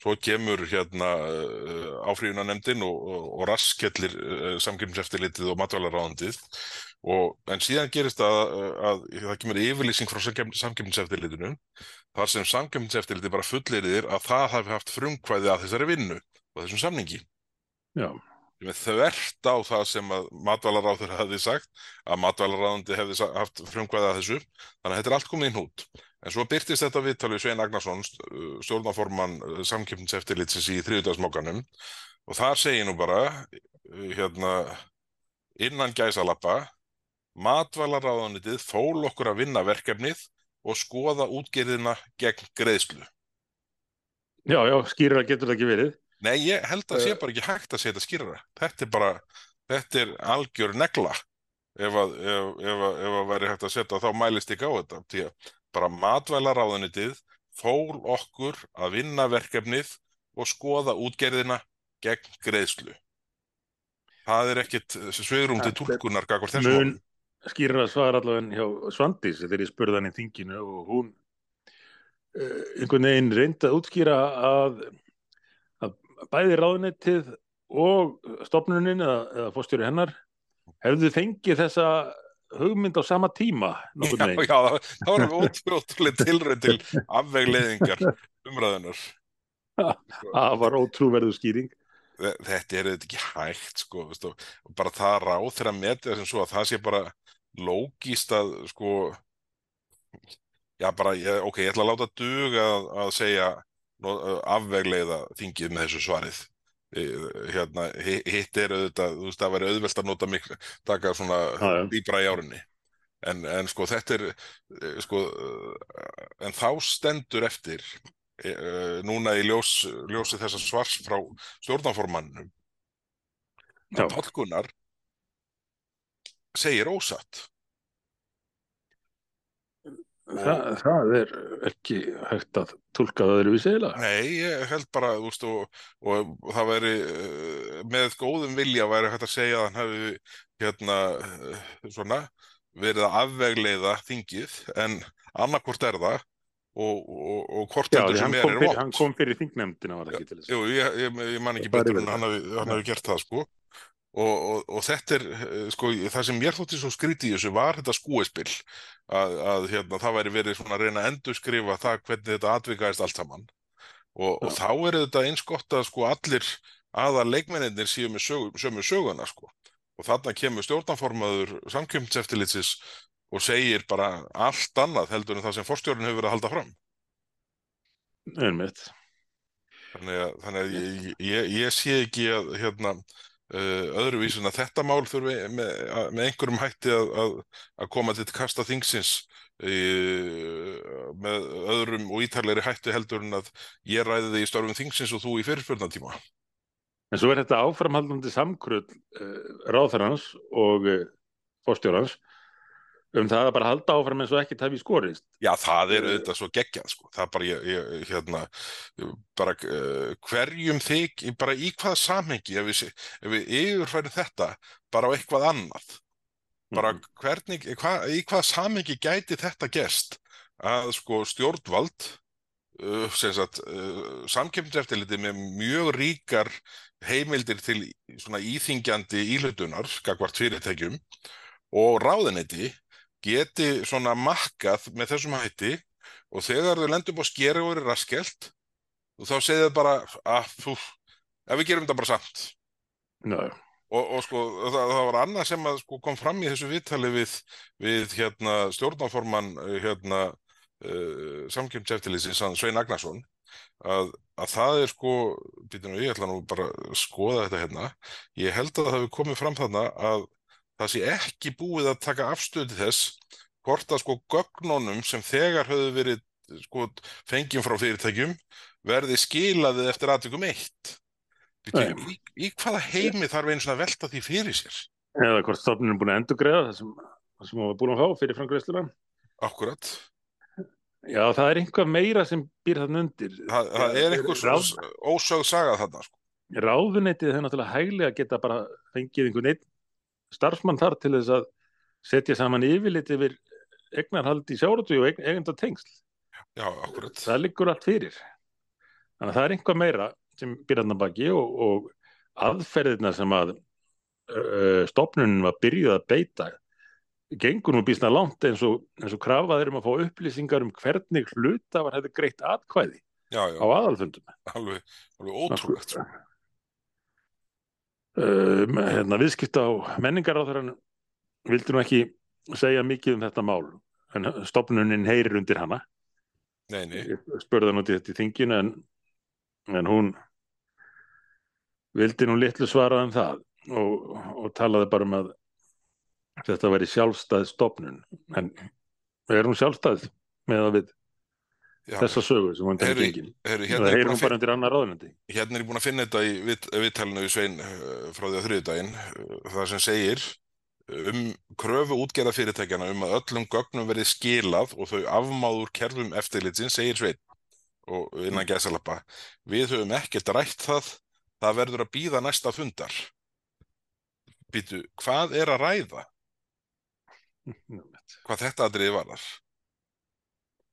Svo kemur hérna uh, áfríðunanemndin og, og, og raskellir uh, samkjöfninseftilitið og matvælaráðandið og en síðan gerist að, að, að það kemur yfirlýsing frá samkjöfninseftilitinu þar sem samkjöfninseftiliti bara fulleriðir að það hafi haft frumkvæði að þessari vinnu og þessum samningi. já, Með þvert á það sem að matvælaráður hefði sagt að matvælaráðandi hefði haft frumkvæði að þessu þannig að þetta er allt komið í hnút. En svo byrtist þetta viðtal við Svein Agnarsson, stjórnaformann samkjöfninseftilitsins í þriðudagsmókanum og þar segir nú bara hérna innan gæsalappa matvælaráðanitið fól okkur að vinna verkefnið og skoða útgerðina gegn greiðslu. já, já, skýrara getur það ekki verið. Nei, ég held að sé Eh. bara ekki hægt að setja skýrara. Þetta er bara, þetta er algjör negla ef að, ef, ef, að, ef að væri hægt að setja þá mælist ekki á þetta. Því að bara matvælaráðanitið fól okkur að vinna verkefnið og skoða útgerðina gegn greiðslu. Það er ekkit svegrum til þessum Mun skýrara svar allavega hjá Svandís þegar ég spurði hann í þinginu og hún uh, einhvern veginn reyndi að útskýra að, að bæði ráðnettið og stofnunin eða, eða fórstjóri hennar hefðu fengið þessa hugmynd á sama tíma Já, já, það, var ótrúlega tilraun til afvegleiðingar umræðunar. <laughs> Það var ótrúverðu skýring. Þe- Þetta er auðvitað ekki hægt, sko, veistu, og bara það ráð þeirra metið sem svo að það sé bara lógist að, sko, já, bara, ég, ok, ég ætla að láta duga að, að segja afvegleiða þingið með þessu svarið. Hérna, hi- hitt er auðvitað, þú veist, það væri auðvelt að nota miklu, taka svona já. dýbra í árinni. En, en sko þetta er, eh, sko, en þá stendur eftir, eh, núna í ljós, ljósi þessa svars frá stjórnarformannum, Já. að Páll Gunnar segir ósatt. Þa, það er ekki hægt að tólka það öðruvísi eiginlega. Nei, ég held bara, veist, og, og, það væri, eh, með góðum vilja væri hægt að segja að hann hafi, hérna, svona, verið að afvegleiða þingið, en annarkvort er það, og, og, og hvort hann sem er er vott. hann kom fyrir þingnefndina var það ekki til þess. Jú, ég, ég, ég man ekki betur en hann hafi, gert það, sko. Og, og, og þetta er, sko, það sem mér þótti svo skrítið í þessu var þetta skúespill að, að hérna, það væri verið svona að reyna að endurskrifa það hvernig þetta atvikaðist allt saman. Og, þá er þetta eins gott að sko allir aða leikmennir séu með sögu, sömu söguna, sko. Og þarna kemur stjórnanformaður samkjöfnseftilitsis og segir bara allt annað heldur en það sem forstjórinn hefur verið að halda fram. Einmitt. Þannig að, þannig að ég, ég, ég sé ekki að hérna, uh, öðruvísin að þetta mál þurfi með, með einhverjum hætti að, að, að koma til kasta þingsins uh, með öðrum og ítarlegri hætti heldur en að ég ræði þig í störfum þingsins og þú í fyrirspurnatíma. En svo er þetta áframhaldandi samkrull uh, ráðherrans og fórstjórans um það að bara halda áfram eins og ekkert hafi skorist. Já, það er Eh. auðvitað svo geggjað, sko. Það er bara, ég, ég, hérna, bara uh, hverjum þig, bara í hvaða samhengi, ef við, við yfirfærum þetta bara á eitthvað annað, bara Mhm. hvernig, hva, í hvaða samhengi gæti þetta gerst að sko stjórnvald uh, uh, samkeppniseftirliti með mjög ríkar heimildir til svona íþingjandi íhlutunar gagvart fyrirtækjum og ráðuneyti geti svona makkað með þessum hætti og þegar þau lendum á skeri og eru raskelt þá segir þau bara að fú, ef við gerum þetta bara samt. Já, og, og sko það, það var annað sem að sko, kom fram í þessu viðtali við, við hérna stjórnáformann hérna uh, samkjömseftilísins Svein Agnarsson að, að það er sko býtum, ég ætla nú bara að skoða þetta hérna. Ég held að það hefur komið fram þarna að það sé ekki búið að taka afstöðu þess hvort að sko gögnunum sem þegar höfðu verið sko fengjum frá fyrirtækjum verði skilaðið eftir aðtökum eitt. Í, í hvaða heimi þarf einu svona velta því fyrir sér? Eða hvort stofnun er búin að endurgreða það sem, það við búin að fá fyrir framgreðsluna. Akkurat. Já, það er einhvað meira sem býr þarna undir. Það, það er einhver Ráð- ósögð saga þarna sko. Ráðuneytið er náttúrulega hæglega geta bara fengið einhvern einn starfsmann þar til þess að setja saman yfirlit yfir eignarhald í sjáratu og eigenda tengsl. Já, akkurat. Það liggur allt fyrir. Þannig að það er einhvað meira sem að baki og, og aðferðina sem að uh, stopnunin var byrjuð að beita gengur nú býsna langt eins og, eins og krafað er um að fá upplýsingar um hvernig hluta var hefði greitt atkvæði Já, já, á aðalfundum. alveg, alveg ótrúlegt sko. Um, hérna, viðskipta á menningaráþarann vildi nú ekki segja mikið um þetta mál en stopnunin heyrir undir hana Nei, nei, ég spurði hann út í þetta í þinginu en, en hún vildi nú litlu svara um það og, og talaði bara um að þetta væri sjálfstæð stopnun en er hún sjálfstæð með að við. Þessa sögu sem þingin Heru, það hérna, er heyrir ég búinn hún að bara undir annar ráðunendi fin- hérna er ég búin að finna þetta í vit, viðtalinu við Svein uh, frá því á þriðudaginn uh, það sem segir um kröfu útgerða fyrirtækjana um að öllum gögnum verði skilað og þau afmáður kerfum eftirlitsin, segir Svein. Og innan gæsalappa við höfum ekkert rætt það. Það verður að býða næsta fundar. Býtu, hvað er að ræða? <laughs> hvað þetta aðriði varðar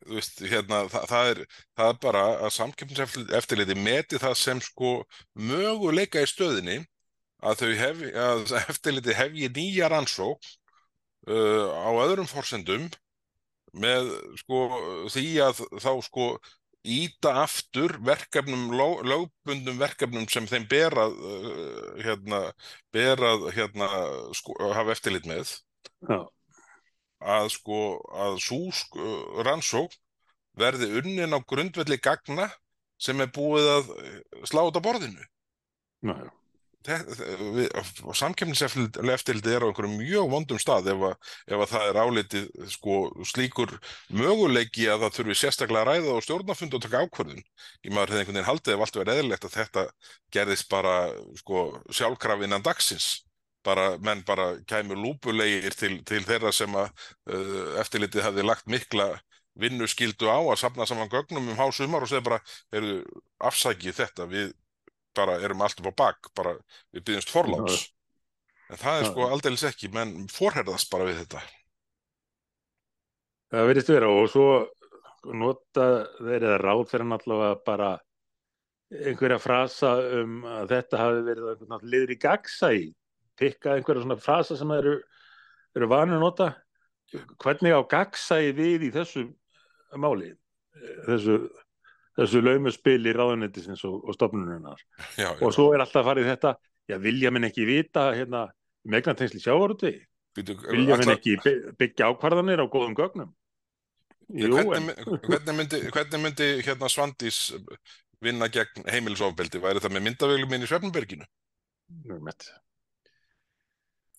veist, hérna, það, það, er, það er bara að samkeppniseftirliti meti það sem sko möguleika í stöðinni að hef, að eftirliti hefji nýja rannsók uh, á öðrum forsendum með sko því að þá sko íta aftur verkefnum, lög- lögbundum verkefnum sem þeim berað uh, hérna, berað hérna, sko, hafa eftirlit með. Já, að sko að svo sko, rannsókn verði unnin á grundvelli gagna sem er búið að eh, slá út á borðinu. Samkemniseftildi er á einhverjum mjög vondum stað ef að, ef að það er álitið sko slíkur möguleiki að það þurfi sérstaklega að ræða og stjórnafund og taka ákvörðun. Ég maður hefði einhvern veginn haldið ef allt verið eðlilegt að þetta gerðist bara sko sjálfkraf innan dagsins bara, menn bara kæmur lúpulegir til, til þeirra sem að uh, eftirlitið hafði lagt mikla vinnu skildu á að safna saman gögnum um hásumar og segja bara, eru afsækið þetta, við bara erum allt upp á bak, bara við byggjumst forláts. En það er sko aldeilis ekki, menn forherðast bara við þetta. Það verðist vera og svo nota þeir eða ráð fyrir allavega bara einhverja frasa um að þetta hafi verið veginn liður í pikka einhverja svona frasa sem eru, eru vanur að nota hvernig á gagsæi við í þessu máli þessu, þessu laumaspili ráðunendisins og, og já, og svo er alltaf farið þetta já vilja minn ekki vita hérna megnatengsli sjávarútvegi Býtu, vilja minn ekki by- byggja ákvarðanir á góðum gögnum Jú, hvernig, en, hvernig myndi, hvernig myndi hérna Svandís vinna gegn heimilisofbeldi? Væri það með myndaveglu minn í Svefnberginu? Nú, mitt. Uh,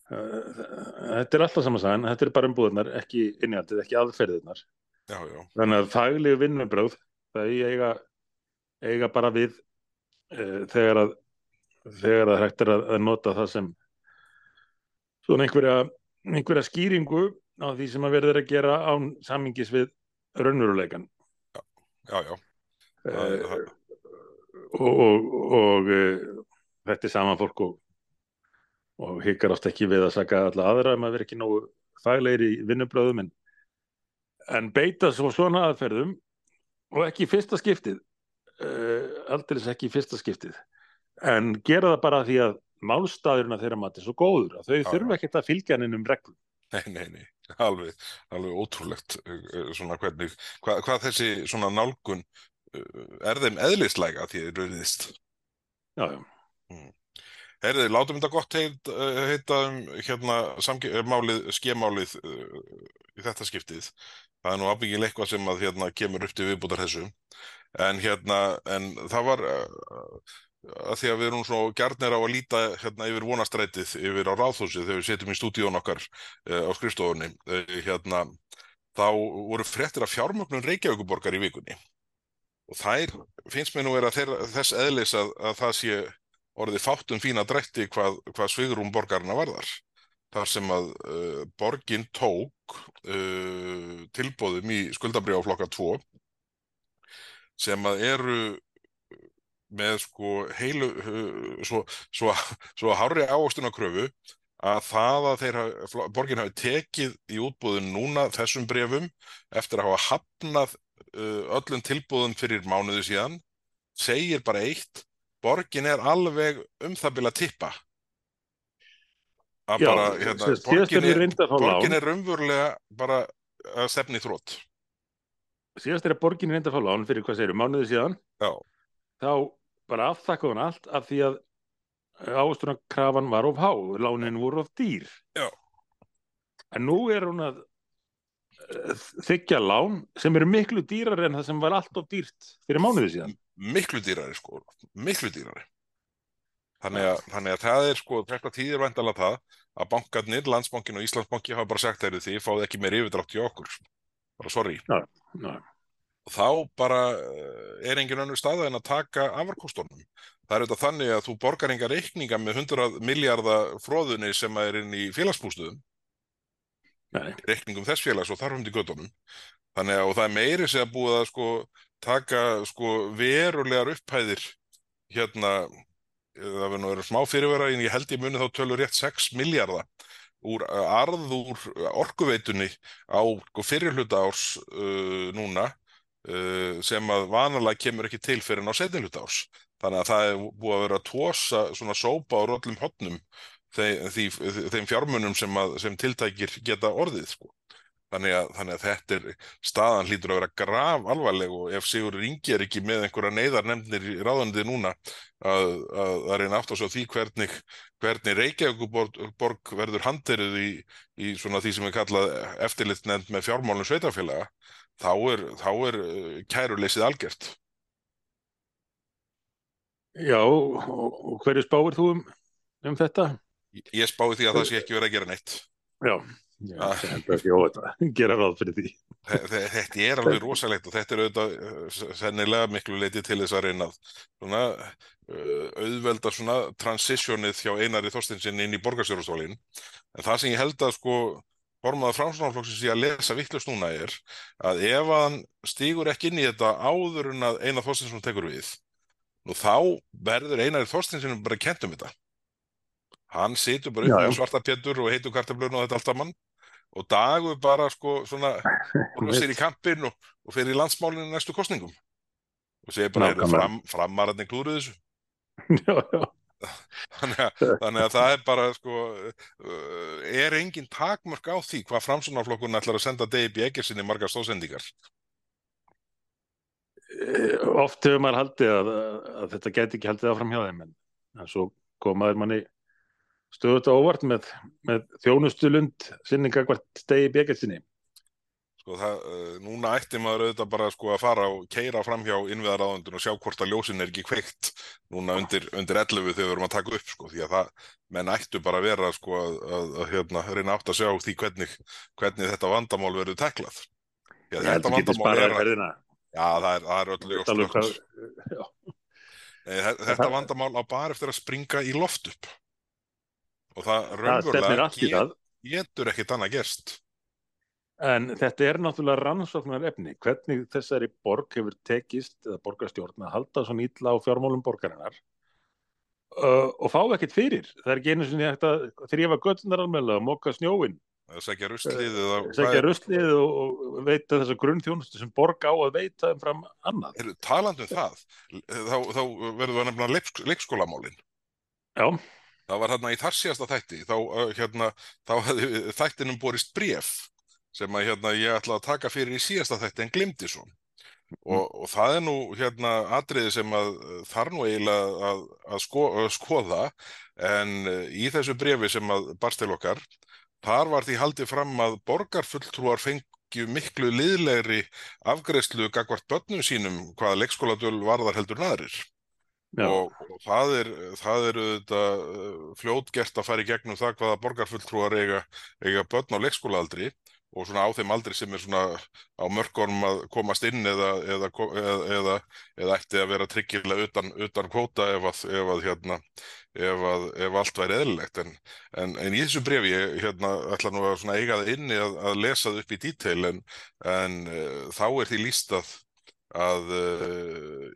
Þetta er alltaf saman sagan, þetta er bara umbúðunar, ekki innihaldið, ekki aðferðirnar. Já, já, Þannig að faglegu vinnubröð, það eiga, eiga bara við uh, þegar að þegar að hægt er að, að nota það sem svona einhverja, einhverja skýringu á því sem að verður að gera án samingis við raunveruleikan. já, já. Það- Uh, það- og, og, og uh, þetta er sama fólk og, og hikkar ást ekki við að saka alla aðra um að vera ekki nógu faglegir í vinnubröðum en, en beita svo svona aðferðum og ekki fyrsta skiptið uh, aldrei ekki fyrsta skiptið en gera það bara því að málstæðurinn að þeirra mati er svo góður að þau Já, þurfa ekkert að fylgja hann um reglum. Nei, nei, nei, alveg, alveg ótrúlegt uh, uh, svona hvernig, hvað, hvað þessi svona nálgun er þeim eðlislega því þið rauðist. já, já, Herðið, látum þetta gott heit, uh, heita um hérna eh, málið, skemálið uh, í þetta skiptið. Það er nú ábyggilega eitthvað sem að hérna kemur upp til viðbútar þessu. En hérna, en það var uh, að því að við erum svo gjarnir á að líta hérna yfir vonastrætið yfir á ráðhúsið þegar við setjum í stúdíón okkar uh, á skrifstofunni hérna, þá voru fréttir af fjármögnun Reykjavíkuborgar í vikunni og þær finnst mér nú vera þess eðlis að, að það sé orðið fátum fína drætti hvað, hvað svigurum borgarna varðar. Þar sem að uh, borgin tók tilbóðum í skuldabriðáflokka 2 sem að eru með sko heilu svo, svo, svo hárri ávostun á kröfu að það að þeir borgin hafi tekið í útbúðin núna þessum brefum eftir að hafa hafnað uh, öllum tilbúðum fyrir mánuðu síðan segir bara eitt borgin er alveg um það bila tippa. Að Já, bara hérna, borgin, er borgin er umvörlega bara að stefni þrótt síðast er að borgin reynda að fá lán fyrir hvað segir mánuði síðan Já, þá bara afþakka hún allt af því að ávöstunarkrafan var of há lánin voru of dýr. Já. en nú er hún að þykja lán sem eru miklu dýrar en það sem var allt of dýrt fyrir mánuði síðan. Miklu dýrari sko, miklu dýrari. Þannig að, þannig að það er sko þetta tíðir væntalega það að bankarnir, landsbankin og Íslandsbanki hafa bara sagt þeirri því fáðu ekki meir yfirdrátt í okkur. Bara sorry. Já. og þá bara eh, er engin önnur staða en að taka afarkostunum það er auðvitað þannig að þú borgar enga reikninga með 100 miljardar fróðunni sem er inn í félagsbústuðum Nei. reikningum þess félags og þarfum til göttunum þannig að það er meiri sem að búið að sko taka sko verulegar upphæðir hérna það verður nú verið smá fyrirvera en ég held ég muni þá tölur rétt 6 miljardar úr uh, arð úr orkuveitunni á sko, fyrirhluta árs uh, núna uh, sem að vanalega kemur ekki til fyrir en á setjumhluta árs þannig að það er búið að vera að tósa svona sópa á rollum hotnum þeim, þeim fjármunum sem, að, sem tiltækir geta orðið sko. Þannig að, þannig að þetta er staðan hlýtur að vera graf alvarleg og ef Sigur Ingi er ekki með einhverja neyðarnemnir í ráðandi núna að, að, að reyna á svo því hvernig, hvernig Reykjavíkuborg verður handeruð í, í svona því sem er kallað eftirlitnefnd með fjármálum sveitafélaga, þá er, þá er uh, kæruleysið algjört. Já, og hverju spáir þú um, um þetta? Ég- Ég spái því að það sé ekki verið að gera neitt. Já, Ah. það er ekki óvægt að <laughs> gera ráð fyrir því. Þe- þe- Þetta er alveg rosalegt og þetta er auðvitað uh, sennilega miklu leiti til þess að reyna svona, uh, auðvelda svona transitionið hjá Einari Þorstinsson inn í borgarstjórastólin. En það sem ég held að sko formaða framsvonarflokksins í að lesa vittlust núna er að ef hann stígur ekki inn í þetta áður en að Einar Þorstinsson tekur við, nú þá verður Einari Þorstinsson bara kent um þetta. Hann situr bara upp með svarta pétur og heitur kartablun og þetta allt saman. Og dagur bara sko svona <laughs> horfa sér í kampinn og, og fer í landsmálinu næstu kostningum og segir bara, Nákvæmlega. fram, framararnir klúruð þessu. <laughs> Já, já. <laughs> þannig að, þannig að það er bara sko, uh, er engin takmörk á því hvað framsunarflokkurinn ætlar að senda Dave Eggersinni margar stóðsendingar Eh, Oft hefur maður haldið að, að þetta gæti ekki haldið áfram hjá þeim en, en svo komaður manni stöðut á óvart með, með þjónustulund sinni gagvart stegi bjegarsinni. sko það, uh, núna ætti maður auðvitað bara sko að fara og keira fram hjá innviðaráðundun og sjá hvort að ljósin er ekki kveikt núna undir, undir 11 þegar við erum að taka upp sko því að það, menn ættu bara að vera sko að, að, að hérna, reyna átt að sjá því hvernig, hvernig þetta vandamál verður teklað Já, þetta að vandamál er, ferðina. já það er, það er öllu ljóst þe- Þetta vandamál á bara eftir að springa í loft upp og það raunverulega getur ekkit annað gerst En þetta er náttúrulega rannsóknar efni. Hvernig þessari borg hefur tekist, eða borgarstjórn, að halda svo nýtla á fjármálum borgarinnar uh, og fá ekkert fyrir. Það er ekki einu sinni hægt að þrýfa göttunar almennilega, móka snjóin, segja ruslið eða segja ruslið og, og veita þessa grunnþjónustu sem borg á að veita um fram annað. er, talandi um það þá, þá verður það nefnilega leiks, leikskólamálin Já, það var hérna í þar síðasta þætti þá, hérna, þá hefði þættinum borist bref sem að hérna, ég ætla að taka fyrir í síðasta þætti en glimti svo. Og, og það er nú hérna atriði sem að þarf nú eiginlega að, að, sko, að skoða en í þessu brefi sem að barst til okkar þar var því haldið fram að borgarfulltrúar fengju miklu liðlegri afgreðslu gagvart börnum sínum hvaða leikskóladöl varðar heldur naðrir Já, og, og það er, það er þetta fljótgert að fara í gegnum það hvaða borgarfulltrúar eiga, eiga börn á leikskólaaldri og svona á þeim aldri sem er svona á mörgorm að komast inn eða, eða, eða, eða, ætti að vera tryggilega utan, utan kvóta ef að, ef að hérna, ef, að, ef allt væri eðlilegt. En, en, en í þessu brefi hérna, ætla nú að eiga það inni að, lesa það upp í díteil en, en uh, þá er því lístað að uh,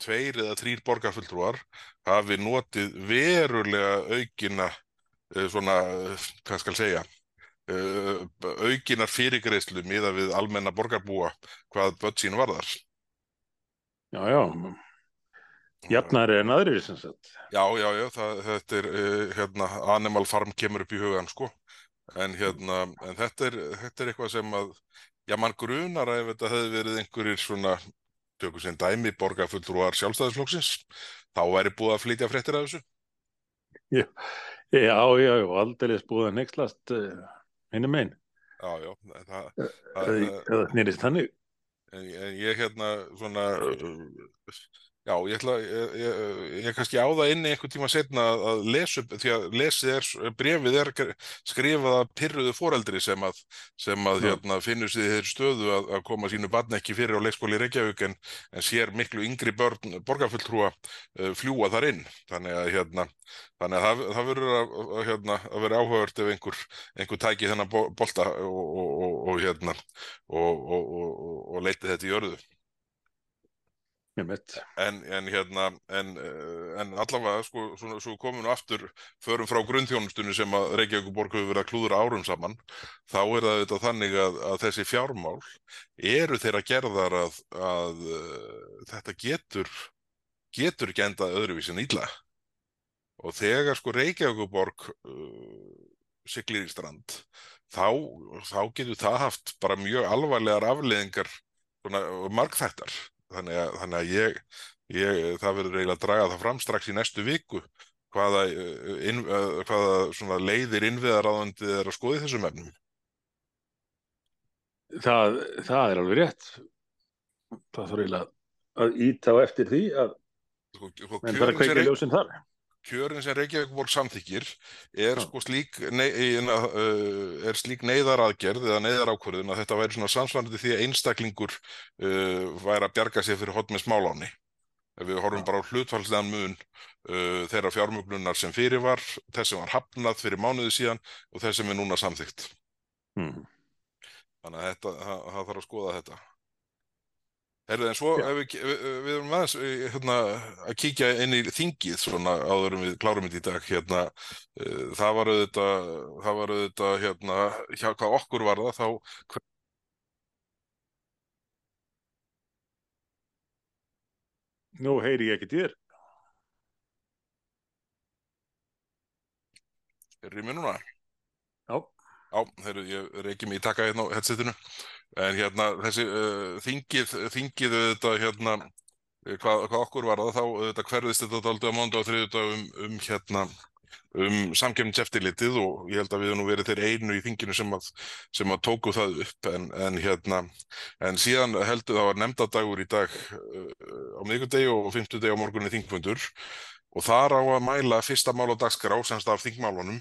tveir eða þrýr borgarfulltrúar hafi notið verulega aukina uh, svona, hvað skal segja uh, aukinar fyrirgreyslu miða við almenna borgarbúa hvað börn sín varðar. já, já. Jafnari en aðrir sem sagt. Já, já, já, það, þetta er, hérna, Animal Farm kemur upp í hugan, sko. En hérna, en þetta er, þetta er eitthvað sem að, já, mann grunar að ef þetta hefði verið einhverjir svona, tökum sem dæmi, borgarfulltrúar sjálfstæðisflokksins, þá væri búið að flytja fréttir af þessu. Já, já, já, já aldrei búið að nexlast uh, hinnum einn. Já, já, það, Eða eða nýrist þannig. En en ég hérna svona uh, já, ég ætla ég, ég, ég kannski á það inni einhvern tíma setna að, upp því að lesið er, brefið er skrifað að pyrruðu foreldri sem að, sem að hérna, finnur sig í þeirri stöðu að, að koma sínu barn ekki fyrir á leikskóli í Reykjavík en, en sér miklu yngri börn borgarfulltrúa uh, fljúa þar inn þannig að hérna þannig að það, það verður að, hérna, að vera áhugavert ef einhver, einhver tæki þennan bo- bolta og, og, og, og hérna og, og, og, og, leiti þetta í örðu. En, en hérna en, eh, en allavega sko, svona, svo komum við aftur förum frá grunnþjónustunni sem að Reykjavíkuborg hefur verið að klúðra árum saman þá er það þetta þannig að, að þessi fjármál eru þeirra gerðar að, að uh, þetta getur getur ekki endað öðruvísi en illa. Og þegar sko Reykjavíkuborg uh, siglir í strand þá, þá getur það haft bara mjög alvarlegar afleðingar svona, margþættar þannig að, þannig að ég, ég, það verður eiginlega að draga það fram strax í næstu viku hvaða, uh, inn, uh, hvaða svona leiðir innviðaráðandi er að skoða í þessum efnum. Það, það er alveg rétt. Það þarf eiginlega að íta á eftir því að Sko, sko, menn þarf að kveika ljósinn þar. Kjörin sem Reykjavíkborg samþykir er sko slík nei, uh, er slík neyðaraðgerð eða neyðarákvörðun að þetta væri svona samsvarandi því að einstaklingur uh, væri að bjarga sér fyrir hot með smáláni. Ef við horfum bara á hlutfallslegan mun uh, þeirra fjármögnunar sem fyrir var þess sem var hafnað fyrir mánuði síðan og þess sem er núna samþykt Hmm. þannig að þetta, það, það þarf að skoða þetta Herðu, en svo við, við, erum aðeins eh, hérna, að kíkja inn í þingið svona áður en við klárum þetta í dag hérna, uh, það var auðvitað það var auðvitað hérna, hjá hvað okkur var það þá Nú heyri ég ekki þér. er í núna Já. Já, heyrðu, ég reyki mig í taka hérna á headsetinu en hérna þessi uh, þingið, þingið auðvitað hérna eh, hvað, hvað okkur var það þá auðvitað hverðist þetta dálítið á mánda og þriðjudag um, um hérna um samkemningseftirlitið og ég held að við höfum nú verið þeir einu í þinginu sem að, sem að tóku það upp. En, en hérna en síðan heldur það var nefndadagur í dag uh, á miðgudegi og fimmtudegi á morgunni þingfundur. Og þar á að mæla fyrsta mál á dagskrá semst af þingmálunum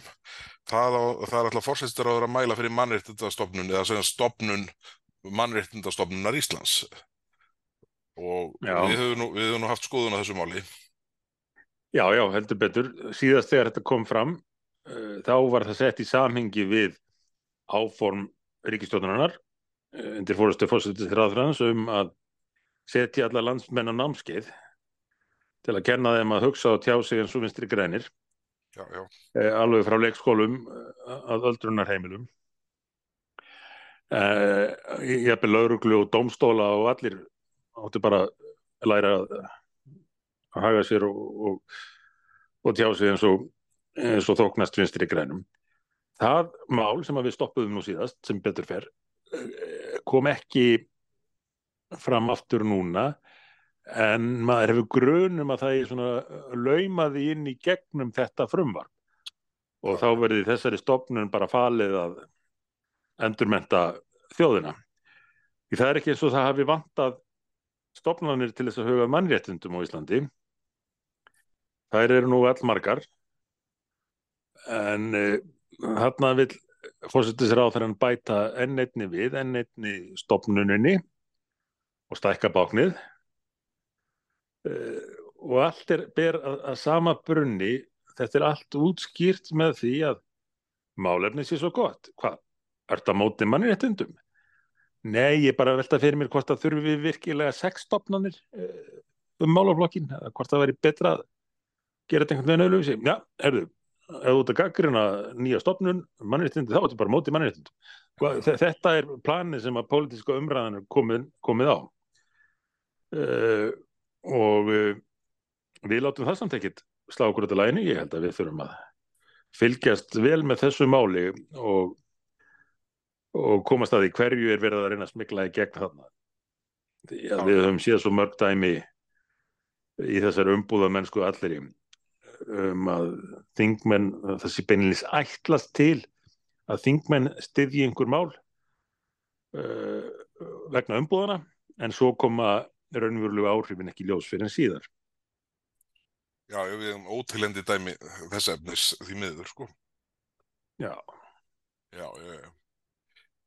það, á, það er alltaf fórsættur að mæla fyrir mannréttindastofnun eða sagt stofnun mannréttindastofnunar Íslands og Já. við höfum nú, við höfum nú haft skoðun á þessu máli Já, já, heldur betur. Síðast þegar þetta kom fram, uh, þá var það sett í samhengi við áform ríkistjóðunarinnar uh, undir fórustu fórsettis ráðfræðans um að setja alla landsmenn á námskeið til að kenna þeim að hugsa og tjá sig eins og vinstri grænir, já, já, uh, alveg frá leikskólum uh, að öldrunarheimilum. Uh, ég hefði lauruglu og dómstóla og allir áttu bara að læra að, að haga sér og, og, og tjá sig eins og, eins og þóknast vinstri grænum. Það mál sem við stoppuðum nú síðast, sem betur fer, eh, kom ekki fram aftur núna en maður hefur grunum að það er svona laumaði inn í gegnum þetta frumvarp. Og þá verði þessari stopnun bara falið að endurmenta þjóðina. Því það er ekki eins og það hafi vantað stopnarnir til þess að huga mannréttundum á Íslandi. Þær eru nú allmargar. En uh, þarna vil fórsetis ráðherran bæta enn einni við, enn einni stopnuninni og stækka báknið. uh, og allt er ber að, að sama brunni þetta er allt útskýrt með því að málefni sé svo gott hvað, er þetta móti manni réttundum? Nei, ég bara velta fyrir mér hvort það þurfi virkilega sex stopnanir uh, um málaflokkin, eða hvort það væri betra að gera þetta einhvern veginn auðvitað já, erðu, ef þú ert að gaggrina nýja stopnun, mannréttindi, þá er þetta bara móti mannréttindi. Þetta er planið sem að pólitíska umræðan er komið, komið á uh, og uh, við látum það samt ekkit slá okkur þetta læni, ég held að við þurfum að fylgjast vel með þessu máli og, og komast að því hverju er verið að reyna að smikla í gegn þarna. Því að við höfum séð svo mörg dæmi í þessari umbúða mennsku allir um að þingmenn, þessi beinilins ætlast til að þingmenn styðji einhver mál uh, vegna umbúðana en svo koma raunverulega áhrifin ekki ljós fyrir en síðar. Já, við hefum ótilendi dæmi þess efnis því miður, sko. Já. Já, já, já.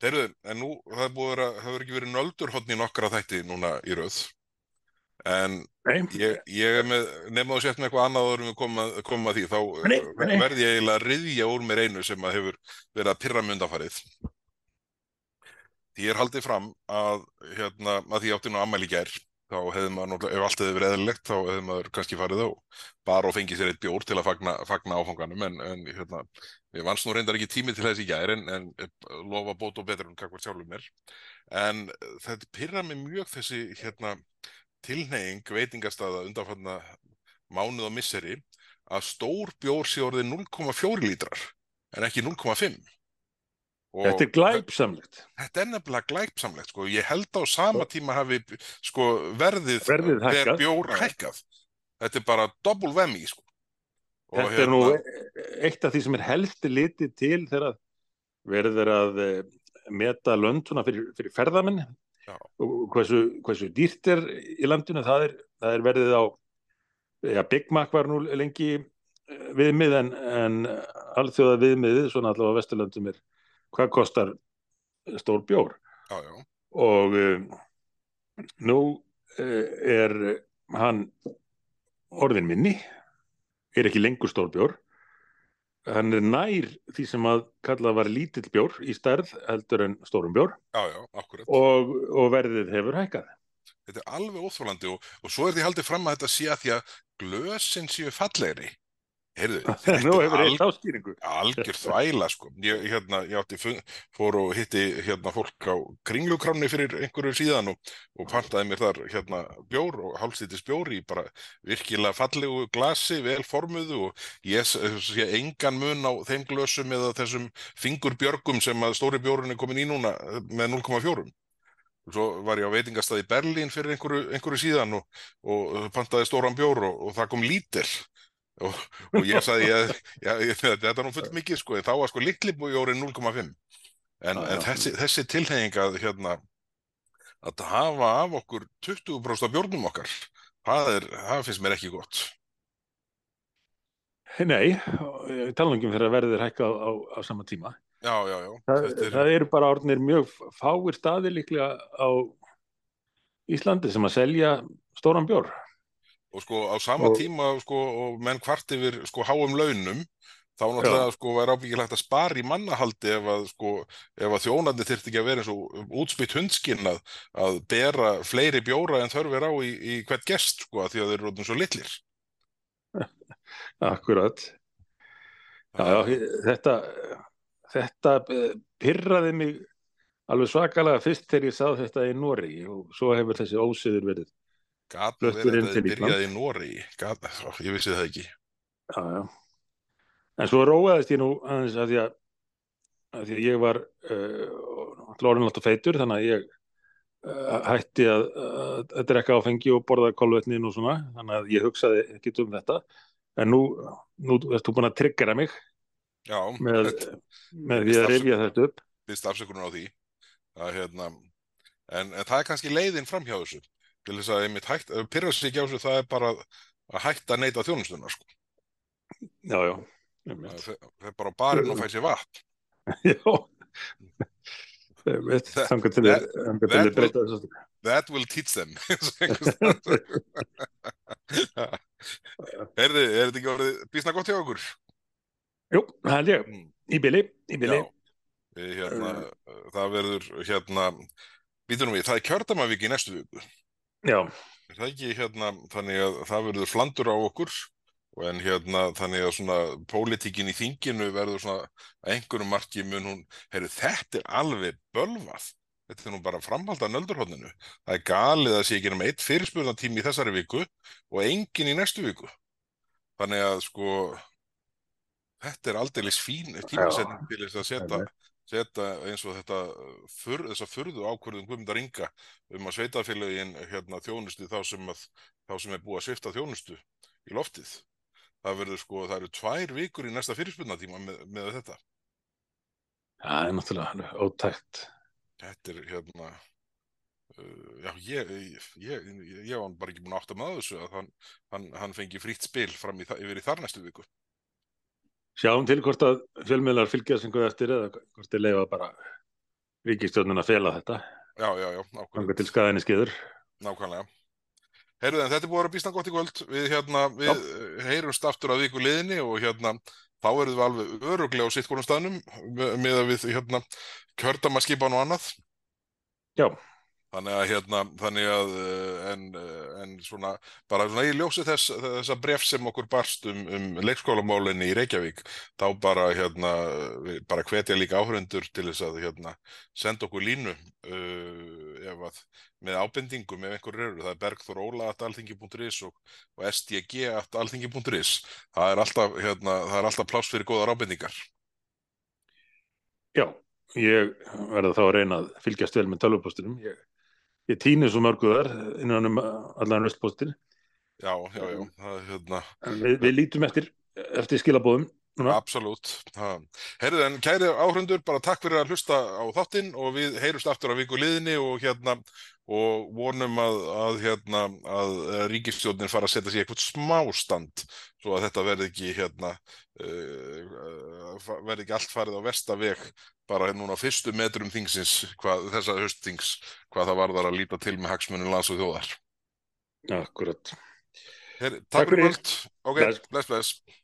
Þeirðu, en nú, það hefur ekki verið nöldur hodni nokkra þætti núna í rauð en ég, ég er með nefn að setja með eitthvað annað áður um að koma, að því þá nei, nei. verði ég eiginlega að riðja úr mér einu sem að hefur verið að pyrra myndafarið því ég er haldið fram að hérna, að því átti nú ammæli gær þá hefði maður, ef allt hefði verið eðlilegt þá hefði maður kannski farið á bara og fengið sér eitt bjór til að fagna, fagna áfanganum en, en hérna, ég vans nú reyndar ekki tími til þessi gær en, en lofa bót og betur en kakvar sjálfur mér. En þetta pyrra mig mjög þessi hérna tilneying veitingastaða undanfanna mánuð og misseri að stór bjór sé orðið 0,4 lítrar en ekki 0,5 Þetta er glæpsamlegt Þetta er nefnilega glæpsamlegt sko. ég held á sama tíma hafi sko, verðið, verðið hækkað. bjór hækkað þetta er bara dobbul vemmi sko. Þetta hérna... er nú hérna- eitt af því sem er helsti litið til þegar verður að eh, meta lönduna fyrir, fyrir ferðamenn Já. og hversu, hversu dýrt er í landinu, það er, það er verðið á ja, Big Mac var nú lengi eh, viðmið en, en alþjóða viðmiðið, svona allavega á Vesturlandum er hvað kostar stór bjór? Já, já. og um, nú uh, er hann orðin minni er ekki lengur stór bjór. Hann er nær því sem að kalla var lítill bjór í stærð heldur en stórum bjór. Já, já, og, og verðið hefur hækkað. Þetta er alveg óþvólandi og, og svo er því haldið fram að þetta sé að því að glösin séu fallegri Heyrðu, <laughs> Nú hefur eitt áskýringu. Algjör þvæla sko. Ég, hérna, ég átti fór og hitti hérna fólk á kringlukramni fyrir einhverju síðan og, og pantaði mér þar hérna bjór og hálfstýttis bjór í bara virkilega fallegu glasi, vel formuðu og ég sé engan mun á þeim glösum eða þessum fingurbjörgum sem að stóri bjórun er komin í núna með 0,4. Svo var ég á veitingastað í Berlín fyrir einhverju, einhverju síðan og, og pantaði stóran bjór og, og það kom lítill og, og ég sagði ég, já, ég, þetta er nú full mikið sko þá var sko litli bújóri 0,5 en, en þessi, þessi tilheng að hérna að hafa af okkur 20% af bjórnum okkar það, er, það finnst mér ekki gott. Nei, talangum fyrir að verðir hækka á, á, sama tíma. Já, já, já. Það, er... það eru bara orðinir mjög fáir staði líklega á Íslandi sem að selja stóran bjór og sko á sama og... tíma sko og menn hvart yfir sko háum launum þá náttúrulega Já. sko væri ábyggilegt að spara í mannahaldi ef að sko ef að þjónandi þurft ekki að vera eins og útspitt hundskinn að, að bera fleiri bjóra en þörfir á í, í hvert gest sko að því að þeir eru svo litlir <laughs> Akkurat Já, já, þetta þetta eh, pyrraði mig alveg svakalega fyrst þegar ég sá þetta í Nóri og svo hefur þessi ósiður verið Gat verið að þetta byrjaði í Nóri ég vissi það ekki. Já, já. En svo róaðist ég nú aðeins að því að, að, því að ég var uh, lórinlátt og feitur þannig að ég uh, hætti að, að, drekka áfengi og borða kolvetnin og svona þannig að ég hugsaði ekki um þetta. En nú, nú erst þú búin að tryggjara mig já, með, með því að rifja þetta upp. Vist afsökunum á því. Að, hérna, en, en það er kannski leiðin fram hjá þessu til þess að einmitt hægt, ef pyrra sig ekki á þessu það er bara að hætta að neyta þjónustuna sko. já, já, Það fer bara á barinn og fær sér vatn. <laughs> já. That- that- that þessu. That will teach them. <laughs> <laughs> Er þetta ekki orðið býsna gott hjá okkur? Jú, það er ég, Mm. í bili, í bili. Já, hérna, það verður hérna, býtum við, það er kjördamavík í næstu viku. Já, Er það ekki hérna, þannig að það verður flandur á okkur en hérna, þannig að svona pólitíkin í þinginu verður svona að einhverjum marki mun hún, heyrðu, þetta er alveg bölvað. Þetta er nú bara framhald af nöldurhóðninu. Það er galið að sé ekki um eitt fyrirspurnatími í þessari viku og engin í næstu viku. Þannig að sko, þetta er aldeilis fín tímasetning til þess að setja, setja eins og þetta fyrr, þessa furðu ákvörðum Guðmundar Inga um að sveitafélagin hérna, þjónustu þá sem, að, þá sem er búið að svifta þjónustu í loftið. Það verður sko, það eru tvær vikur í næsta fyrirspunnatíma með, með þetta. það er náttúrulega ótækt. Þetta er hérna, uh, já, ég, ég, ég, ég var bara ekki búin að átta með þessu að hann, hann, hann fengi frítt spil fram í, yfir í þar næstu viku. Sjáum til hvort að fjölmiðlar fylgja sem guð eftir eða hvort þið leifa bara ríkistjórnun að fela þetta. Já, já, já, nákvæmlega. Til skaðinni skiður. Nákvæmlega. Heyrðu, en þetta er búið að vera býsna gott í kvöld. Við, hérna, við heyrumst aftur að viku liðinni og hérna, þá erum við alveg öruglega á sitt konum staðnum með, að við hérna, kjördamaskipan og annað. Já, Þannig að, hérna, þannig að, eh, en, eh, en svona, bara svona í ljósi þess, þessa bref sem okkur barst um, um leikskólamálinni í Reykjavík, þá bara, hérna, við bara hvetja líka áhörundur til þess að, hérna, senda okkur línu, uh, ef að, með ábendingum ef einhver eru, það er bergþór óla at alþingi.is og, og stg at alþingi.is, það er alltaf, hérna, það er alltaf pláss fyrir góðar ábendingar. já, ég verða þá að reyna að fylgjast vel með tölvupóstinum. Ég, ég týni svo mörguðar innan um allan vestpóstin. Já, já, já, það er, hérna, Við, við lítum eftir, eftir skilabóðum. Absolutt. Herðu en kæri áhrundur, bara takk fyrir að hlusta á þáttinn og við heyrust aftur á viku liðinni og hérna og vonum að, að hérna að ríkistjórnin fara að setja sér eitthvað smástand svo að þetta verði ekki hérna uh, verði ekki allt farið á vestaveg bara núna á fyrstu metrum þingsins hvað, þessa höstþings hvað það varðar að líta til með hagsmunum lands og þjóðar. Akkurat. Her, takk, Takk fyrir kvöld. Ok, bless, bless.